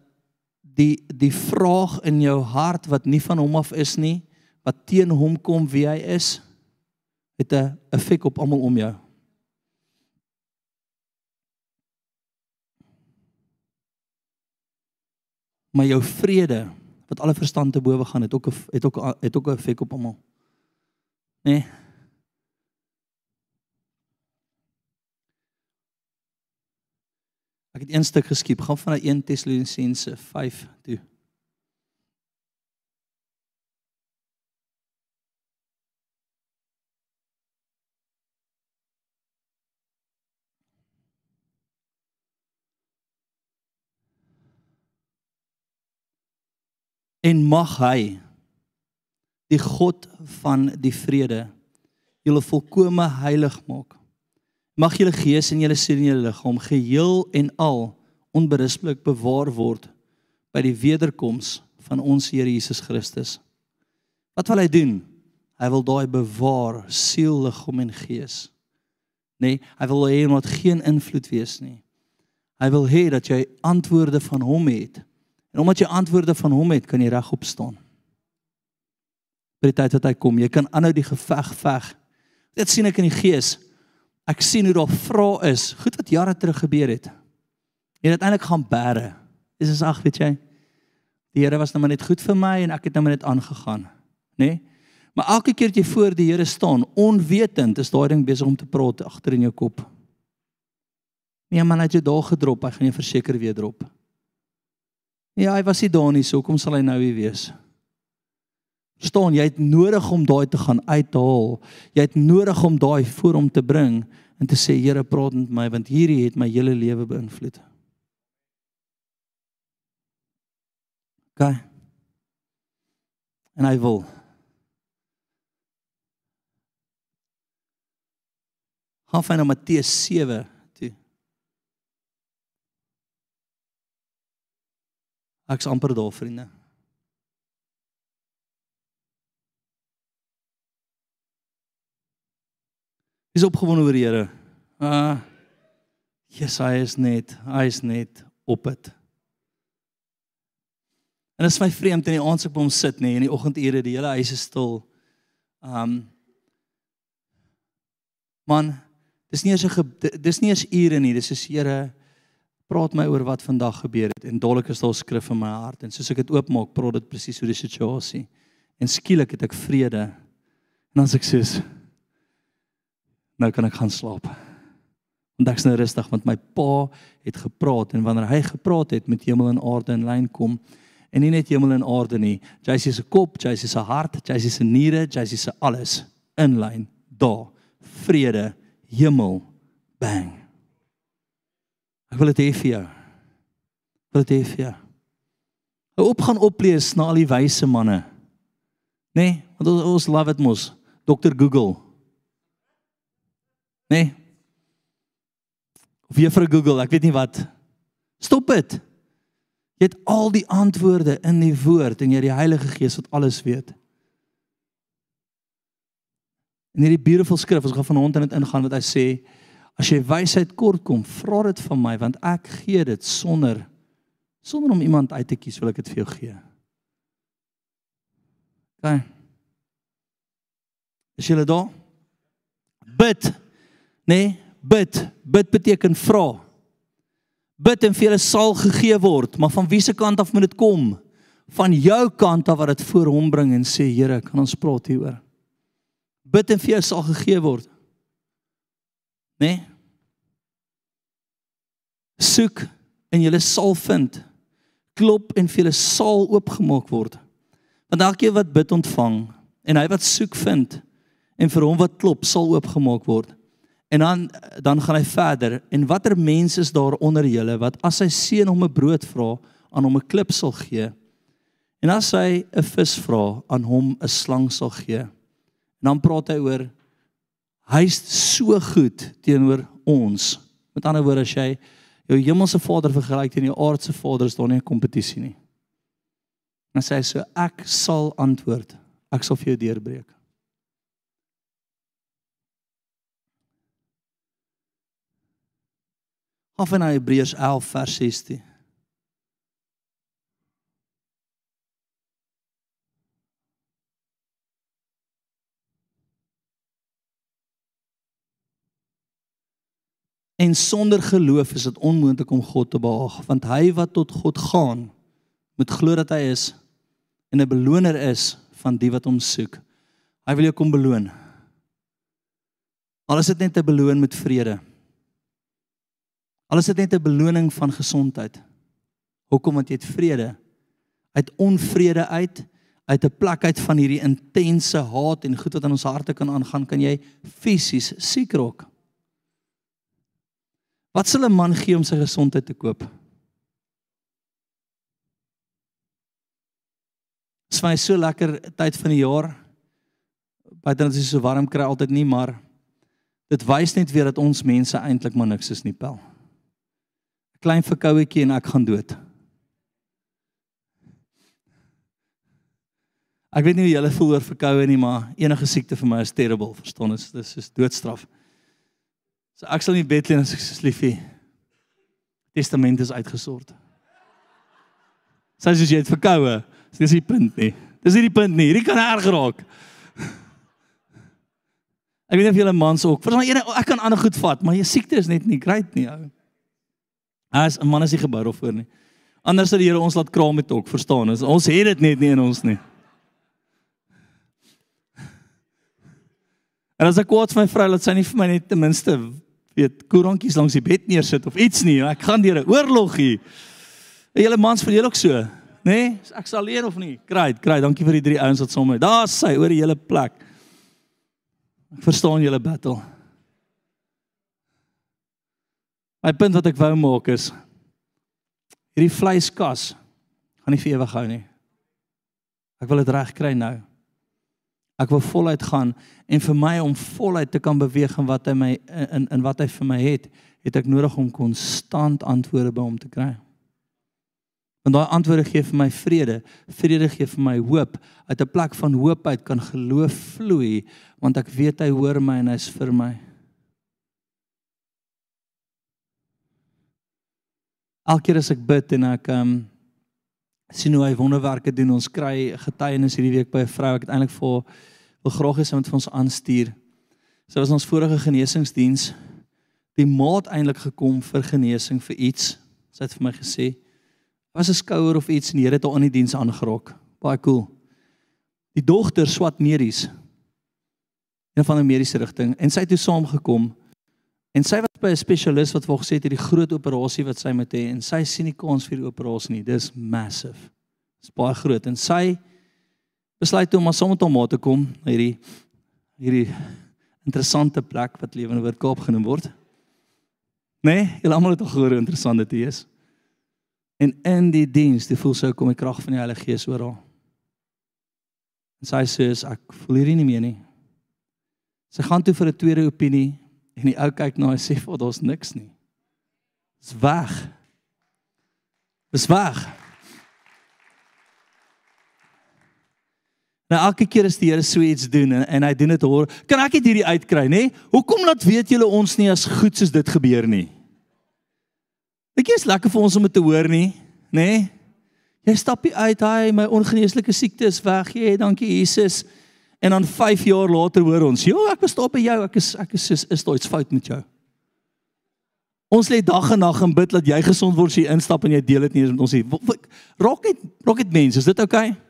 die die vraag in jou hart wat nie van hom af is nie, wat teen hom kom wie hy is, het 'n effek op almal om jou. Maar jou vrede wat alle verstand te bowe gaan het ook 'n het ook het ook 'n effek op almal. Nee. Ek het een stuk geskiep, gaan van 1 Tessalonisense 5 toe. En mag hy die God van die vrede julle volkome heilig maak Mag julle gees en julle siel en julle liggaam geheel en al onberispelik bewaar word by die wederkoms van ons Here Jesus Christus. Wat wil hy doen? Hy wil daai bewaar siel, liggaam en gees. Nee, hy wil hê moet geen invloed wees nie. Hy wil hê dat jy antwoorde van hom het. En omdat jy antwoorde van hom het, kan jy regop staan. By die tyd wat hy kom, jy kan aanhou die geveg veg. Dit sien ek in die gees ek sien hoe daar vrae is, goed wat jare terug gebeur het. En uiteindelik gaan bære. Dis is ag, weet jy. Die Here was nou maar net goed vir my en ek het nou maar net aangegaan, nê? Nee? Maar elke keer as jy voor die Here staan, onwetend, is daai ding besig om te praat agter in jou kop. Nee man, hy het jou daar gedrop, hy gaan jou verseker weer drop. Ja, hy was nie daar nie, so kom sal hy nou weer wees. Verstaan, jy het nodig om daai te gaan uithaal. Jy het nodig om daai voor hom te bring en te sê Here, praat met my want hierdie het my hele lewe beïnvloed. OK. En hy wil gaan van na Matteus 7 toe. Ek's amper daar, vriende. Is opgewonde oor die Here? Uh Jesus, hy is net, hy is net op dit. En dit is my vreemd in die aand as ek by hom sit nê, in die oggendure, die hele huis is stil. Um Man, dis nie eers 'n dis nie eers ure nie, dis is Here praat my oor wat vandag gebeur het en dadelik is daar skrif in my hart en soos ek dit oopmaak, praat dit presies oor die situasie. En skielik het ek vrede. En dan sê ek soos nou kan ek gaan slaap. Want ek's nou rustig want my pa het gepraat en wanneer hy gepraat het met hemel en aarde in lyn kom en nie net hemel en aarde nie, Jacy se kop, Jacy se hart, Jacy se niere, Jacy se alles in lyn daar. Vrede, hemel, bang. Ek wil dit hê vir jou. Ek wil dit hê vir jou. Hou op gaan oplees na al die wyse manne. Nê? Nee, want ons, ons love it mos. Dr Google. Nê? Nee? Of juffrou Google, ek weet nie wat. Stop dit. Jy het al die antwoorde in die woord en jy het die Heilige Gees wat alles weet. In hierdie beautiful skrif, ons gaan vanaand in dit ingaan wat hy sê, as jy wysheid kort kom, vra dit van my want ek gee dit sonder sonder om iemand uit te kies, wil ek dit vir jou gee. OK. Is julle daar? Bid. Nee, bid. Bid beteken vra. Bid en vir julle sal gegee word, maar van wie se kant af moet dit kom? Van jou kant af wat dit voor hom bring en sê Here, kan ons praat hieroor? Bid en vir jou sal gegee word. Né? Nee? Soek en jy sal vind. Klop en vir julle sal oopgemaak word. Want elkeen wat bid ontvang en hy wat soek vind en vir hom wat klop sal oopgemaak word. En dan dan gaan hy verder en watter mense is daar onder julle wat as sy seun hom 'n brood vra aan hom 'n klip sal gee en as hy 'n vis vra aan hom 'n slang sal gee. En dan praat hy oor hy's so goed teenoor ons. Met ander woorde as jy jou hemelse Vader vergelyk teen jou aardse Vader is daar nie 'n kompetisie nie. Dan sê hy so ek sal antwoord. Ek sal vir jou deurbreek. Af in Hebreërs 11 vers 16. En sonder geloof is dit onmoontlik om God te behaag, want hy wat tot God gaan, moet glo dat hy is en 'n beloner is van die wat hom soek. Hy wil jou kom beloon. Al is dit net 'n beloon met vrede. Al is dit net 'n beloning van gesondheid. Hoekom want jy het vrede uit onvrede uit uit 'n plek uit van hierdie intense haat en goed wat in ons harte kan aangaan, kan jy fisies siek raak. Wat sal 'n man gee om sy gesondheid te koop? Dit is vir my so lekker tyd van die jaar. Buite dat dit so warm kry altyd nie, maar dit wys net weer dat ons mense eintlik maar niks is nie, pel. 'n Klein verkouetjie en ek gaan dood. Ek weet nie hoe julle voel oor verkoue nie, maar enige siekte vir my is terrible, verstaan? Dis is doodstraf. So ek sal nie bed lê as ek so liefie. Testament is uitgesort. Sê as jy het verkoue, dis nie die punt nie. Dis nie die punt nie. Hierdie kan erg raak. Ek weet nie of julle mans ook. Verstaan ene ek kan ander goed vat, maar jou siekte is net nie great nie ou. As 'n man is nie gebou daarvoor nie. Anders sal die Here ons laat kraam met ook, verstaan? Ons, ons het dit net nie in ons nie. En as ek kwaad vir my vrou laat sy nie vir my net ten minste weet koerankies langs die bed neersit of iets nie. Ek gaan deur 'n oorlog hier. En julle mans vir julle ook so, nê? Nee? Ek sal alleen of nie? Great, great. Dankie vir die drie ouens wat saam met. Daar's sy oor die hele plek. Ek verstaan julle battle. My punt wat ek wou maak is hierdie vleiskas gaan nie vir ewig hou nie. Ek wil dit reg kry nou. Ek wil voluit gaan en vir my om voluit te kan beweeg in wat hy my in in wat hy vir my het, het ek nodig om konstant antwoorde by hom te kry. Want daai antwoorde gee vir my vrede, vrede gee vir my hoop. Uit 'n plek van hoop uit kan geloof vloei want ek weet hy hoor my en hy's vir my. Elke keer as ek bid en ek um sien hoe hy wonderwerke doen. Ons kry getuienis hierdie week by 'n vrou. Ek het eintlik vir wil graag hê sy moet vir ons aanstuur. Sy was in ons vorige genesingsdiens. Die maat eintlik gekom vir genesing vir iets. Sy het vir my gesê was 'n skouer of iets en die Here het haar in die diens aangeraak. Baie cool. Die dogter swat medies. Een van 'n mediese rigting en sy het toe saamgekom en sy was by 'n spesialis wat vir gesê het hierdie groot operasie wat sy moet hê en sy sien nie kans vir die operasie nie. Dis massive. Dis baie groot en sy besluit toe om maar saam met haar ma te kom na hierdie hierdie interessante plek wat Lewende Woord Kaap genoem word. Nee, julle almal het al gehoor hoe interessant dit is. En in die diens, die voel sy kom die krag van die Heilige Gees oor haar. En sy sê ek voel hierdie nie meer nie. Sy gaan toe vir 'n tweede opinie en die ou kyk na haar en sê vir daar's niks nie. Dis weg. Dis weg. Nou elke keer as die Here so iets doen en, en hy doen dit hoor, kan ek dit hierdie uitkry, nê? Hoekom laat weet julle ons nie as goed soos dit gebeur nie? Dit is lekker vir ons om dit te hoor nie, nê? Jy stap uit, hy, my ongeneeslike siekte is weg. Jy, dankie Jesus. En dan 5 jaar later hoor ons, "Ja, ek verstaan by jou. Ek is ek is is, is daar iets fout met jou?" Ons lê dag en nag en bid dat jy gesond word as jy instap en jy deel dit nie eens met ons nie. Raak net raak dit mense, is dit oukei? Okay?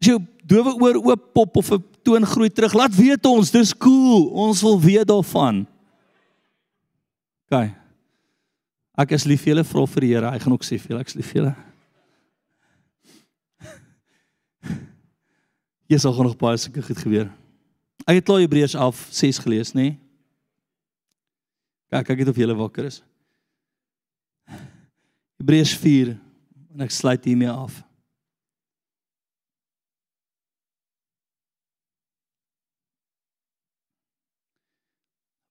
As jou dowe oor oop pop of 'n toon groei terug, laat weet ons, dis cool. Ons wil weet daarvan. OK. Ek is lief vir julle, vra vir die Here, hy gaan ook sê vir julle, ek is lief vir julle. Jy sal nog baie sulke goed gebeur. Ek het klaar Hebreërs 11 6 gelees, nê? Nee? Kyk, kyk net of jy wakker is. Hebreërs 4 en ek sluit hiermee af.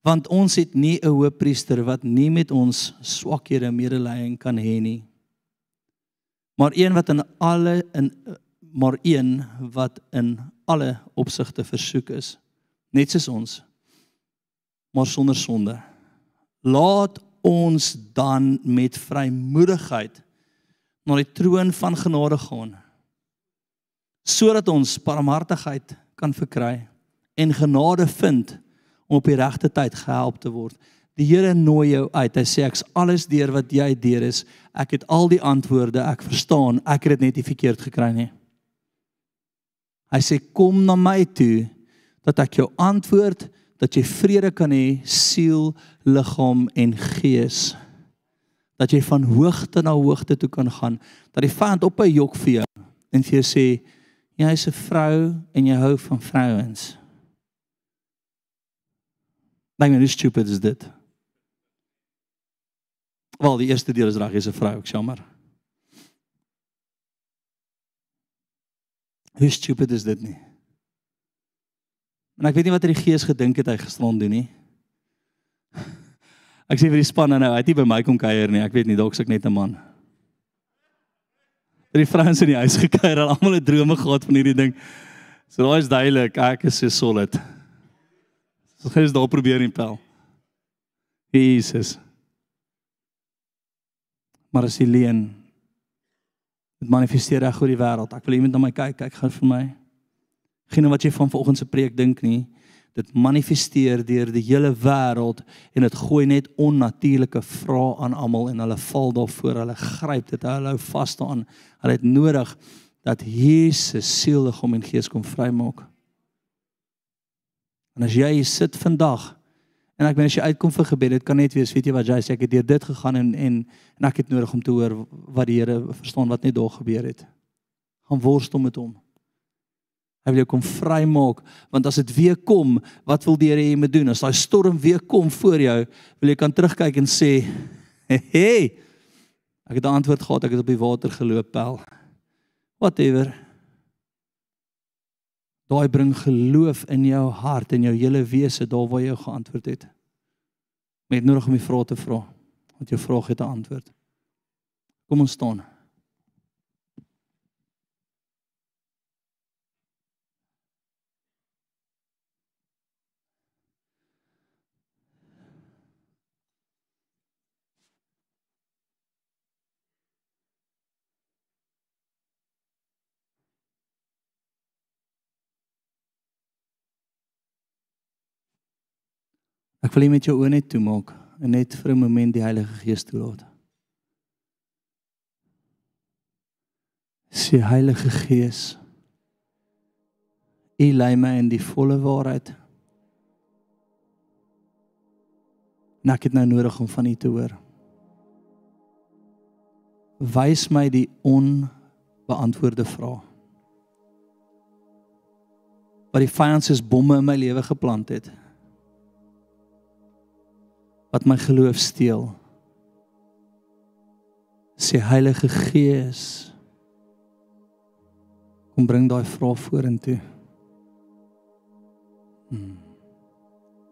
Want ons het nie 'n hoëpriester wat nie met ons swakhede medelee kan hê nie. Maar een wat in alle in maar een wat in alle opsigte versoek is, net soos ons, maar sonder sonde. Laat ons dan met vrymoedigheid na die troon van genade gaan sodat ons barmhartigheid kan verkry en genade vind om op die regte tyd gehelp te word. Die Here nooi jou uit. Hy sê ek's alles deur wat jy deur is. Ek het al die antwoorde, ek verstaan. Ek het dit net nie verkeerd gekry nie. Hy sê kom na my toe dat ek jou antwoord dat jy vrede kan hê siel, liggaam en gees. Dat jy van hoogte na hoogte toe kan gaan. Dat die vyand op 'n jok vir jou en vir jou sê jy's 'n vrou en jy hou van vrouens. Dink net hoe stupid is dit? Wel, die eerste deel is reg, jy's 'n vrou, ek jammer. Hoe stupid is dit nie? En ek weet nie wat die gees gedink het hy gisterond doen nie. Ek sê vir die span nou, hy het nie by my kom kuier nie. Ek weet nie dalk suk net 'n man. Die vrouens in die huis gekuier, al almal het drome gehad van hierdie ding. So daai is duidelik, ek is so solid. So gaan jy daar probeer in pel. Jesus. Maar as jy leen dit manifesteer reg oor die wêreld. Ek wil iemand na my kyk, kyk gou vir my. Geen wat jy van vanoggend se preek dink nie. Dit manifesteer deur die hele wêreld en dit gooi net onnatuurlike vrae aan almal en hulle val daarvoor. Hulle gryp dit, hulle hou vas daaraan. Hulle het nodig dat Jesus siel, liggaam en gees kom vrymaak. En as jy hier sit vandag en ek meen as jy uitkom vir gebed, dit kan net wees, weet jy wat jy sê, ek het deur dit gegaan en en en ek het nodig om te hoor wat die Here verstaan wat net daar gebeur het. Gaan worstel met hom. Hy wil jou kom vrymaak want as dit weer kom, wat wil die Here hê jy moet doen? As daai storm weer kom voor jou, wil jy kan terugkyk en sê, "Hey, ek het 'n antwoord gehad, ek het op die water geloop, pel." Whatever. Daai bring geloof in jou hart en jou hele wese daar waar jy geantwoord het. Met nodig om die vrae te vra. Want jou vraag het 'n antwoord. Kom ons staan. Ek wil jy met jou oë net toemaak en net vir 'n oomblik die Heilige Gees toelaat. Sê Heilige Gees, U lei my in die volle waarheid. En ek het nou nodig om van U te hoor. Wys my die onbeantwoorde vrae. Wat die vyand soos bomme in my lewe geplant het. Wat my geloof steel. Sê Heilige Gees, kom bring daai vrae vorentoe. Hmm.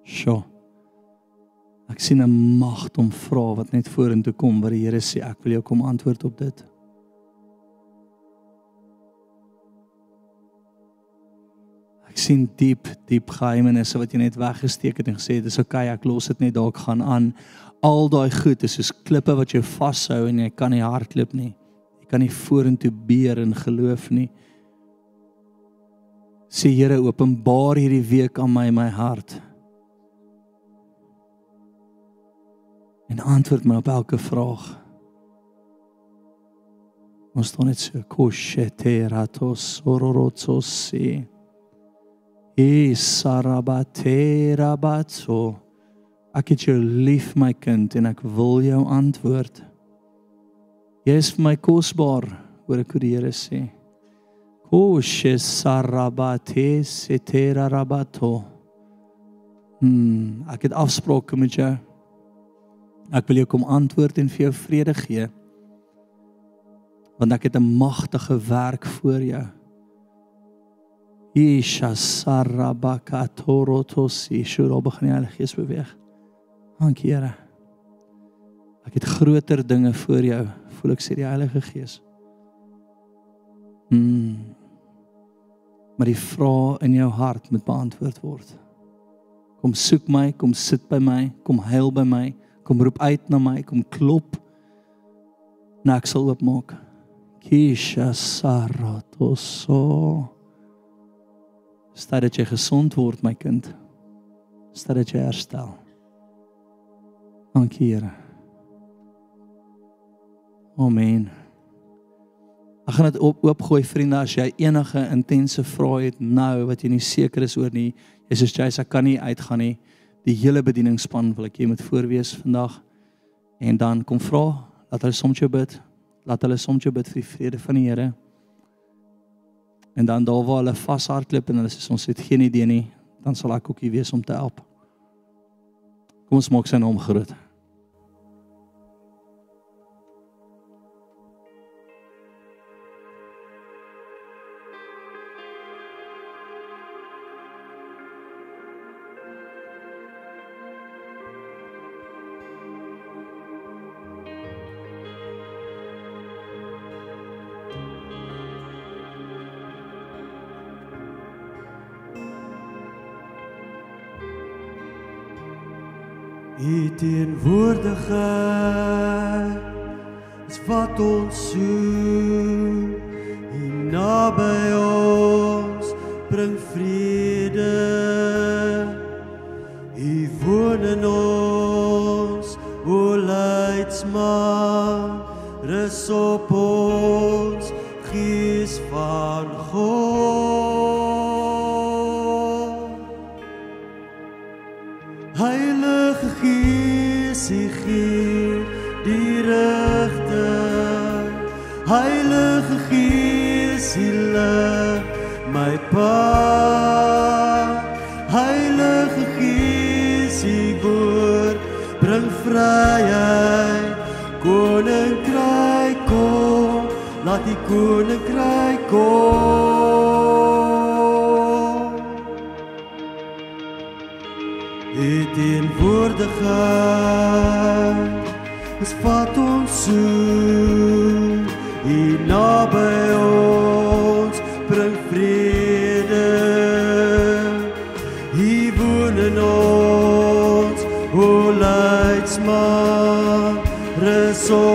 Sjoe. Ek sien 'n magt om vra wat net vorentoe kom wat die Here sê ek wil jou kom antwoord op dit. Ek sien diep diep geheimenisse wat jy net weggesteek het en gesê dis okay ek los dit net dalk gaan aan. Al daai goed is soos klippe wat jou vashou en jy kan nie hardloop nie. Jy kan nie vorentoe beer in geloof nie. Sê Here openbaar hierdie week aan my my hart. En antwoord my op elke vraag. Ons staan net so kosheteratos ororotsosi. E sarabaterabatso. Ek het jou lief my kind en ek wil jou antwoord. Jy is vir my kosbaar, hoor ek hoe die Here sê. Koshe sarabate seterarabato. Hmm, ek het afsprake met jou. Ek wil jou kom antwoord en vir jou vrede gee. Want ek het 'n magtige werk voor jou. Isha sarabakatorotosi shuro begin Heilige Gees beweeg. Dankie Here. Ek het groter dinge voor jou, voel ek sê die Heilige Gees. Mm. Maar die vrae in jou hart moet beantwoord word. Kom soek my, kom sit by my, kom huil by my, kom roep uit na my, kom klop. En ek sal oopmaak. Kisha saratoso. Staat dat jy gesond word my kind. Staat dat jy herstel. Dankie Here. Amen. Ek gaan dit op oopgooi vriende as jy enige intense vrae het nou wat jy nie seker is oor nie. Jy sê jy ek kan nie uitgaan nie. Die hele bedieningspan wil ek jy moet voorwees vandag. En dan kom vra, laat hulle soms jou bid. Laat hulle soms jou bid vir die vrede van die Here. En dan daar waar hulle vashardloop en hulle sê ons het geen idee nie, dan sal ek ook hier wees om te help. Kom ons maak sy naam groot. U teenwoordigheid is wat ons soek. U naby ons bring vrede. U woon in ons, o leidsman, rus op ons, Lei my pad. Heilige Gees, woord bring vryheid. Koninkryk kom, laat die koninkryk kom. U teenwoordigheid is wat ons soek.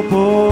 Bring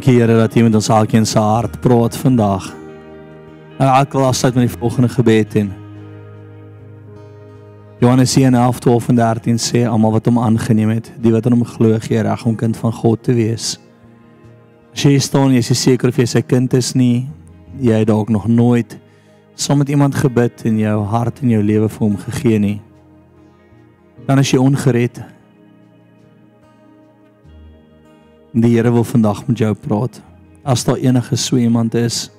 Dankie Here dat U met ons elkeen se hart praat vandag. Nou ek wil afsluit met die volgende gebed en Johannes 1:11, 12 en 13 sê almal wat hom aangeneem het, die wat aan hom glo, gee reg om kind van God te wees. As jy staan, jy is seker of jy sy kind is nie, jy het dalk nog nooit saam met iemand gebid en jou hart en jou lewe vir hom gegee nie. Dan is jy ongered. Die Here wil vandag met jou praat. As daar enige so iemand is,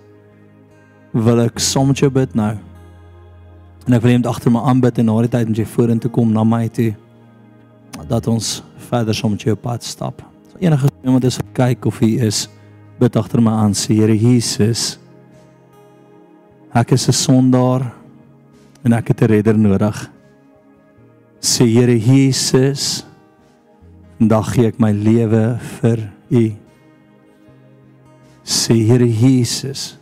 wil ek saam met jou bid nou. En ek wil net agter my aanbid en na die tyd moet jy vorentoe kom na my toe dat ons verder saam met jou pad stap. So enige so iemand is kyk of hy is bid agter my aan sê Here Jesus. Ek is 'n sondaar en ek het 'n redder nodig. Sê Here Jesus, vandag gee ek my lewe vir U. Sê Here Jesus,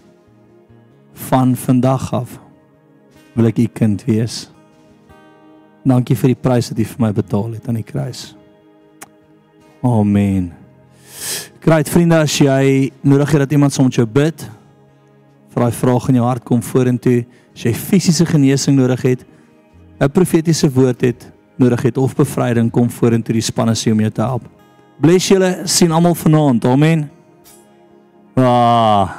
van vandag af wil ek U kind wees. Dankie vir die prys wat U vir my betaal het aan die kruis. Amen. Great vriende, as jy nodig het dat iemand saam met jou bid, vir daai vraag in jou hart kom vorentoe, as jy fisiese genesing nodig het, 'n profetiese woord het nodig het of bevryding kom vorentoe die spanne se om jou te help. Bless julle, sien almal vanaand. Amen. Ah,